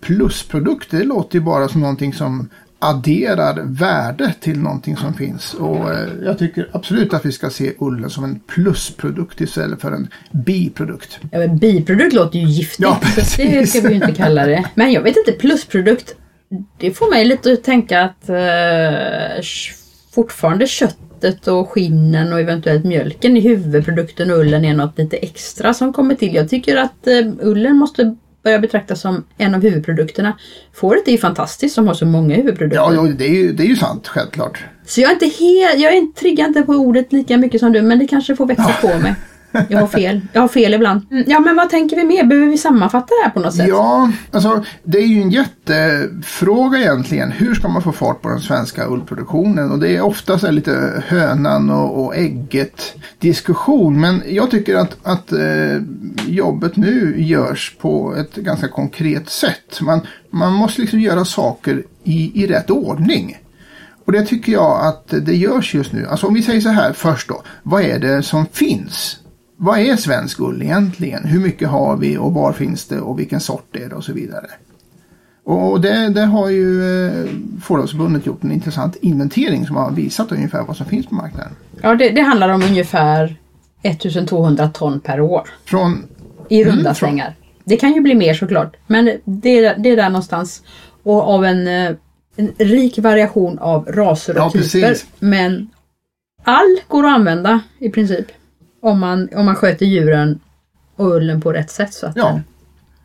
plusprodukt det låter ju bara som någonting som adderar värde till någonting som finns. Och eh, jag tycker absolut att vi ska se ullen som en plusprodukt istället för en biprodukt. Ja, men biprodukt låter ju giftigt. Ja, så det ska vi ju inte kalla det. Men jag vet inte, plusprodukt. Det får mig lite att tänka att eh, fortfarande köttet och skinnen och eventuellt mjölken i huvudprodukten ullen är något lite extra som kommer till. Jag tycker att eh, ullen måste börjar betraktas som en av huvudprodukterna. Fåret är ju fantastiskt som har så många huvudprodukter. Ja, ja det, är ju, det är ju sant, självklart. Så jag är inte helt, jag är, triggar inte på ordet lika mycket som du men det kanske får växa ja. på mig. Jag har fel. Jag har fel ibland. Mm, Ja, men vad tänker vi mer? Behöver vi sammanfatta det här på något sätt? Ja, alltså det är ju en jättefråga egentligen. Hur ska man få fart på den svenska ullproduktionen? Och det är ofta så lite hönan och, och ägget diskussion. Men jag tycker att, att eh, jobbet nu görs på ett ganska konkret sätt. Man, man måste liksom göra saker i, i rätt ordning. Och det tycker jag att det görs just nu. Alltså om vi säger så här först då. Vad är det som finns? Vad är svensk ull egentligen? Hur mycket har vi och var finns det och vilken sort är det och så vidare. Och det, det har ju eh, Fårdagsförbundet gjort en intressant inventering som har visat ungefär vad som finns på marknaden. Ja, det, det handlar om ungefär 1200 ton per år Från, i runda Mm, från- slängar. Det kan ju bli mer såklart, men det, är- det är där någonstans. Och av en, eh, en rik variation av raser och Ja, typer. precis. Men all går att använda i princip. Om man, om man sköter djuren och ullen på rätt sätt så att ja, den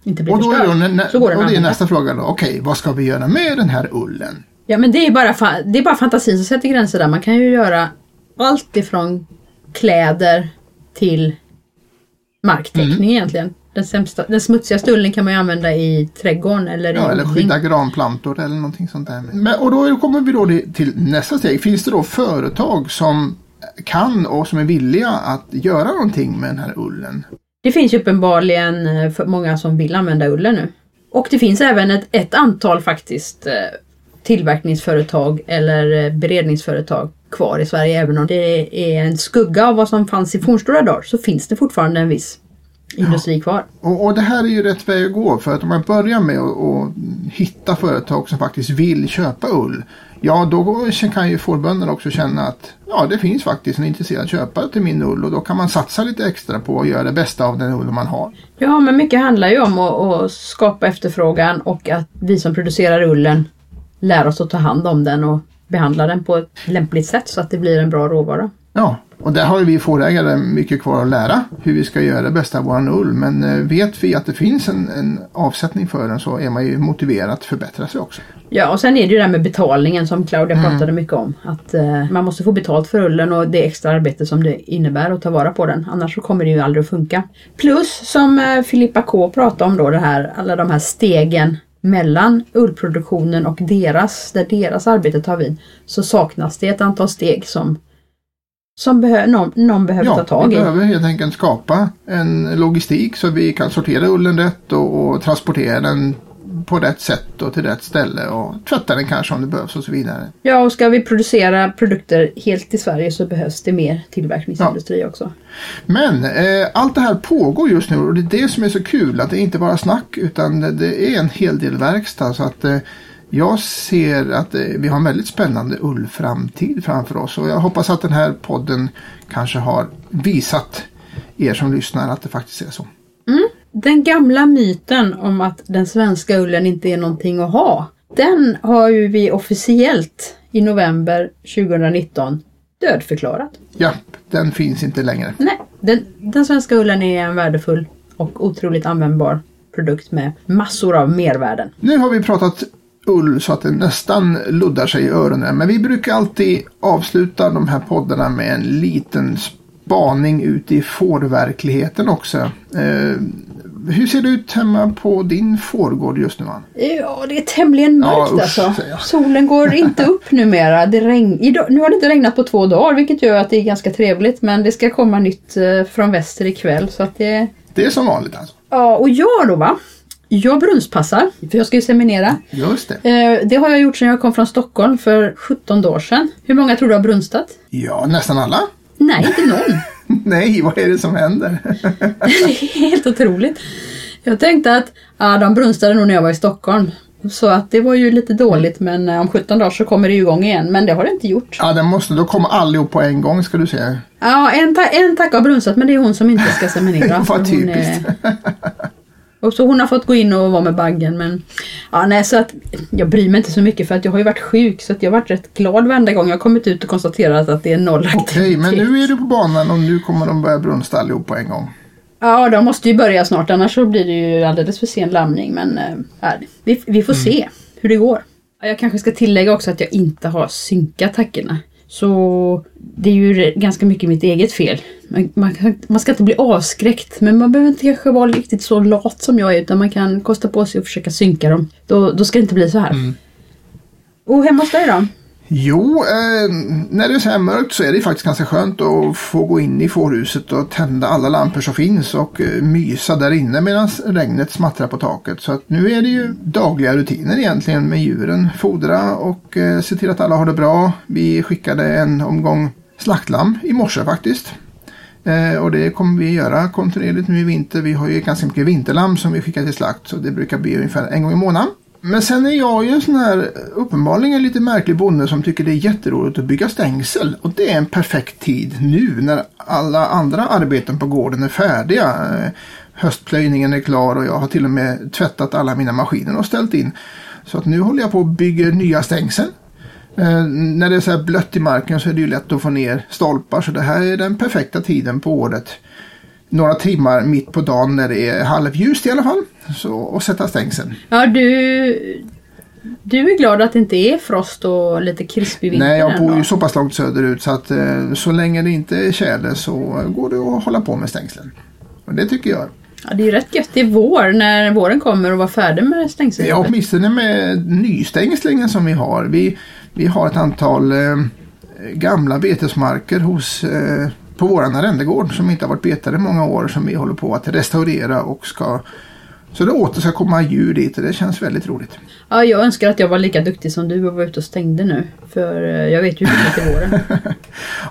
inte blir och då är, förstörd. då, nä, så går den och det är nästa fråga då. Okej, vad ska vi göra med den här ullen? Ja men det är, bara det är bara fantasin som sätter gränser där. Man kan ju göra allt ifrån kläder till marktäckning Mm. egentligen. Den, sämsta, den smutsigaste ullen kan man ju använda i trädgården eller i Ja, eller skydda granplantor eller någonting sånt där. Men, och då kommer vi då till nästa steg. Finns det då företag som kan och som är villiga att göra någonting med den här ullen? Det finns ju uppenbarligen eh, för många som vill använda ullen nu. Och det finns även ett, ett antal faktiskt eh, tillverkningsföretag eller eh, beredningsföretag kvar i Sverige. Även om det är en skugga av vad som fanns i fornstora dagar så finns det fortfarande en viss industri kvar. Och, och det här är ju rätt väg att gå för att om man börjar med att att hitta företag som faktiskt vill köpa ull. Ja, då kan ju fårbönderna också känna att ja, det finns faktiskt en intresserad köpare till min ull och då kan man satsa lite extra på att göra det bästa av den ull man har. Ja, men mycket handlar ju om att, att skapa efterfrågan och att vi som producerar ullen lär oss att ta hand om den och behandla den på ett lämpligt sätt så att det blir en bra råvara. Ja, och där har vi fårägare mycket kvar att lära hur vi ska göra det bästa av våran ull. Men eh, vet vi att det finns en, en avsättning för den så är man ju motiverad att förbättra sig också. Ja, och sen är det ju det här med betalningen som Claudia pratade mycket om. Att eh, man måste få betalt för ullen och det extra arbete som det innebär att ta vara på den. Annars så kommer det ju aldrig att funka. Plus som eh, Filippa K pratade om då det här, alla de här stegen mellan ullproduktionen och deras, där deras arbete tar vid. Så saknas det ett antal steg som, som behö, någon, någon behöver ta Ja, tag vi i. behöver helt enkelt skapa en logistik så vi kan sortera ullen rätt och, och transportera den på rätt sätt och till rätt ställe och tvätta den kanske om det behövs och så vidare. Ja, och ska vi producera produkter helt i Sverige så behövs det mer tillverkningsindustri också. Men eh, allt det här pågår just nu och det är det som är så kul att det inte bara snack utan det, det är en hel del verkstad så att eh, jag ser att eh, vi har en väldigt spännande ullframtid framför oss och jag hoppas att den här podden kanske har visat er som lyssnar att det faktiskt är så. Den gamla myten om att den svenska ullen inte är någonting att ha. Den har ju vi officiellt i november 2019 dödförklarat. Ja, den finns inte längre. Nej, den, den svenska ullen är en värdefull och otroligt användbar produkt med massor av mervärden. Nu har vi pratat ull så att det nästan luddar sig i öronen. Men vi brukar alltid avsluta de här poddarna med en liten spaning ut i fårverkligheten också. Eh, hur ser det ut hemma på din fårgård just nu Ann? Ja, det är tämligen mörkt Ja, usch, alltså. Solen går inte upp numera. Det regn... Idag, nu har det inte regnat på två dagar vilket gör att det är ganska trevligt men det ska komma nytt eh, från väster ikväll så att det Det är som vanligt alltså. Ja, och jag då va? Jag brunnspassar, för jag ska ju seminera. Just det. Eh, det har jag gjort sedan jag kom från Stockholm för 17 år sedan. Hur många tror du har brunstat? Ja, nästan alla. Nej, inte någon. Nej, vad är det som händer? det är helt otroligt. Jag tänkte att ja, de brunstade nog när jag var i Stockholm. Så att det var ju lite dåligt men eh, om 17 dagar så kommer det ju igång igen. Men det har det inte gjort. ja, den måste, då kommer allihop på en gång ska du säga. Ja, en, ta- en tack har brunstat men det är hon som inte ska seminera. Vad typiskt. Och så hon har fått gå in och vara med baggen men ja, nej, så att jag bryr mig inte så mycket för att jag har ju varit sjuk så att jag har varit rätt glad varenda gång jag har kommit ut och konstaterat att det är noll Okej, aktivitet. men nu är du på banan och nu kommer de börja brunsta allihop på en gång. Ja, de måste ju börja snart annars så blir det ju alldeles för sen lamning men äh, ja, vi, vi får se hur det går. Ja, Jag kanske ska tillägga också att jag inte har synkat tackorna. Så det är ju ganska mycket mitt eget fel. Man, man, man, ska inte bli avskräckt men man behöver inte kanske vara riktigt så lat som jag är utan man kan kosta på sig att försöka synka dem. Då, då ska det inte bli så här. Mm. Och hemma hos dig då? Jo, eh, när det är så här mörkt så är det faktiskt ganska skönt att få gå in i fårhuset och tända alla lampor som finns och eh, mysa där inne medan regnet smattrar på taket. Så att nu är det ju dagliga rutiner egentligen med djuren. Fodra och eh, se till att alla har det bra. Vi skickade en omgång slaktlamm i morse faktiskt. Eh, och det kommer vi göra kontinuerligt nu i vinter. Vi har ju ganska mycket vinterlamm som vi skickar till slakt så det brukar bli ungefär en gång i månaden. Men sen är jag ju en sån här uppenbarligen lite märklig bonde som tycker det är jätteroligt att bygga stängsel. Och det är en perfekt tid nu när alla andra arbeten på gården är färdiga. Höstplöjningen är klar och jag har till och med tvättat alla mina maskiner och ställt in. Så att nu håller jag på och bygger nya stängsel. Eh, när det är så här blött i marken så är det ju lätt att få ner stolpar så det här är den perfekta tiden på året några timmar mitt på dagen när det är halvljust i alla fall. Så, och sätta stängsel. Ja, du, du är glad att det inte är frost och lite krispig vinter Nej, jag bor ju så pass långt söderut så att eh, så länge det inte är tjäle så går det att hålla på med stängslen. Och det tycker jag. Ja, det är ju rätt gött i vår när våren kommer och vara färdig med stängsel. Ja, åtminstone med nystängslingen som vi har. Vi, vi har ett antal eh, gamla betesmarker hos eh, på våran arrendegård som inte har varit betade i många år som vi håller på att restaurera och ska så det åter ska komma djur dit och det känns väldigt roligt. Ja, jag önskar att jag var lika duktig som du och var ute och stängde nu. För eh, jag vet ju hur mycket till våren.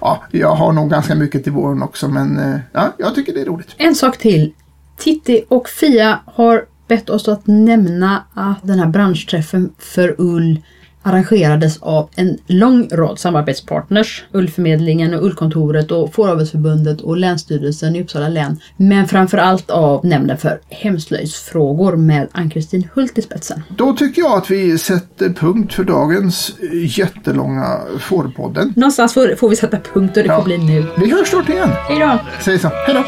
ja, jag har nog ganska mycket till våren också men eh, ja, jag tycker det är roligt. En sak till. Titti och Fia har bett oss att nämna att den här branschträffen för ull arrangerades av en lång rad samarbetspartners. Ullförmedlingen och Ullkontoret och Fåravelsförbundet och Länsstyrelsen i Uppsala län. Men framförallt av Nämnden för hemslöjdsfrågor med Ann-Kristin Hult i spetsen. Då tycker jag att vi sätter punkt för dagens jättelånga Fårpodden. Någonstans får, får vi sätta punkt och det ja. får bli nu. Vi hörs snart igen. Hej då! Säg så. Hej då!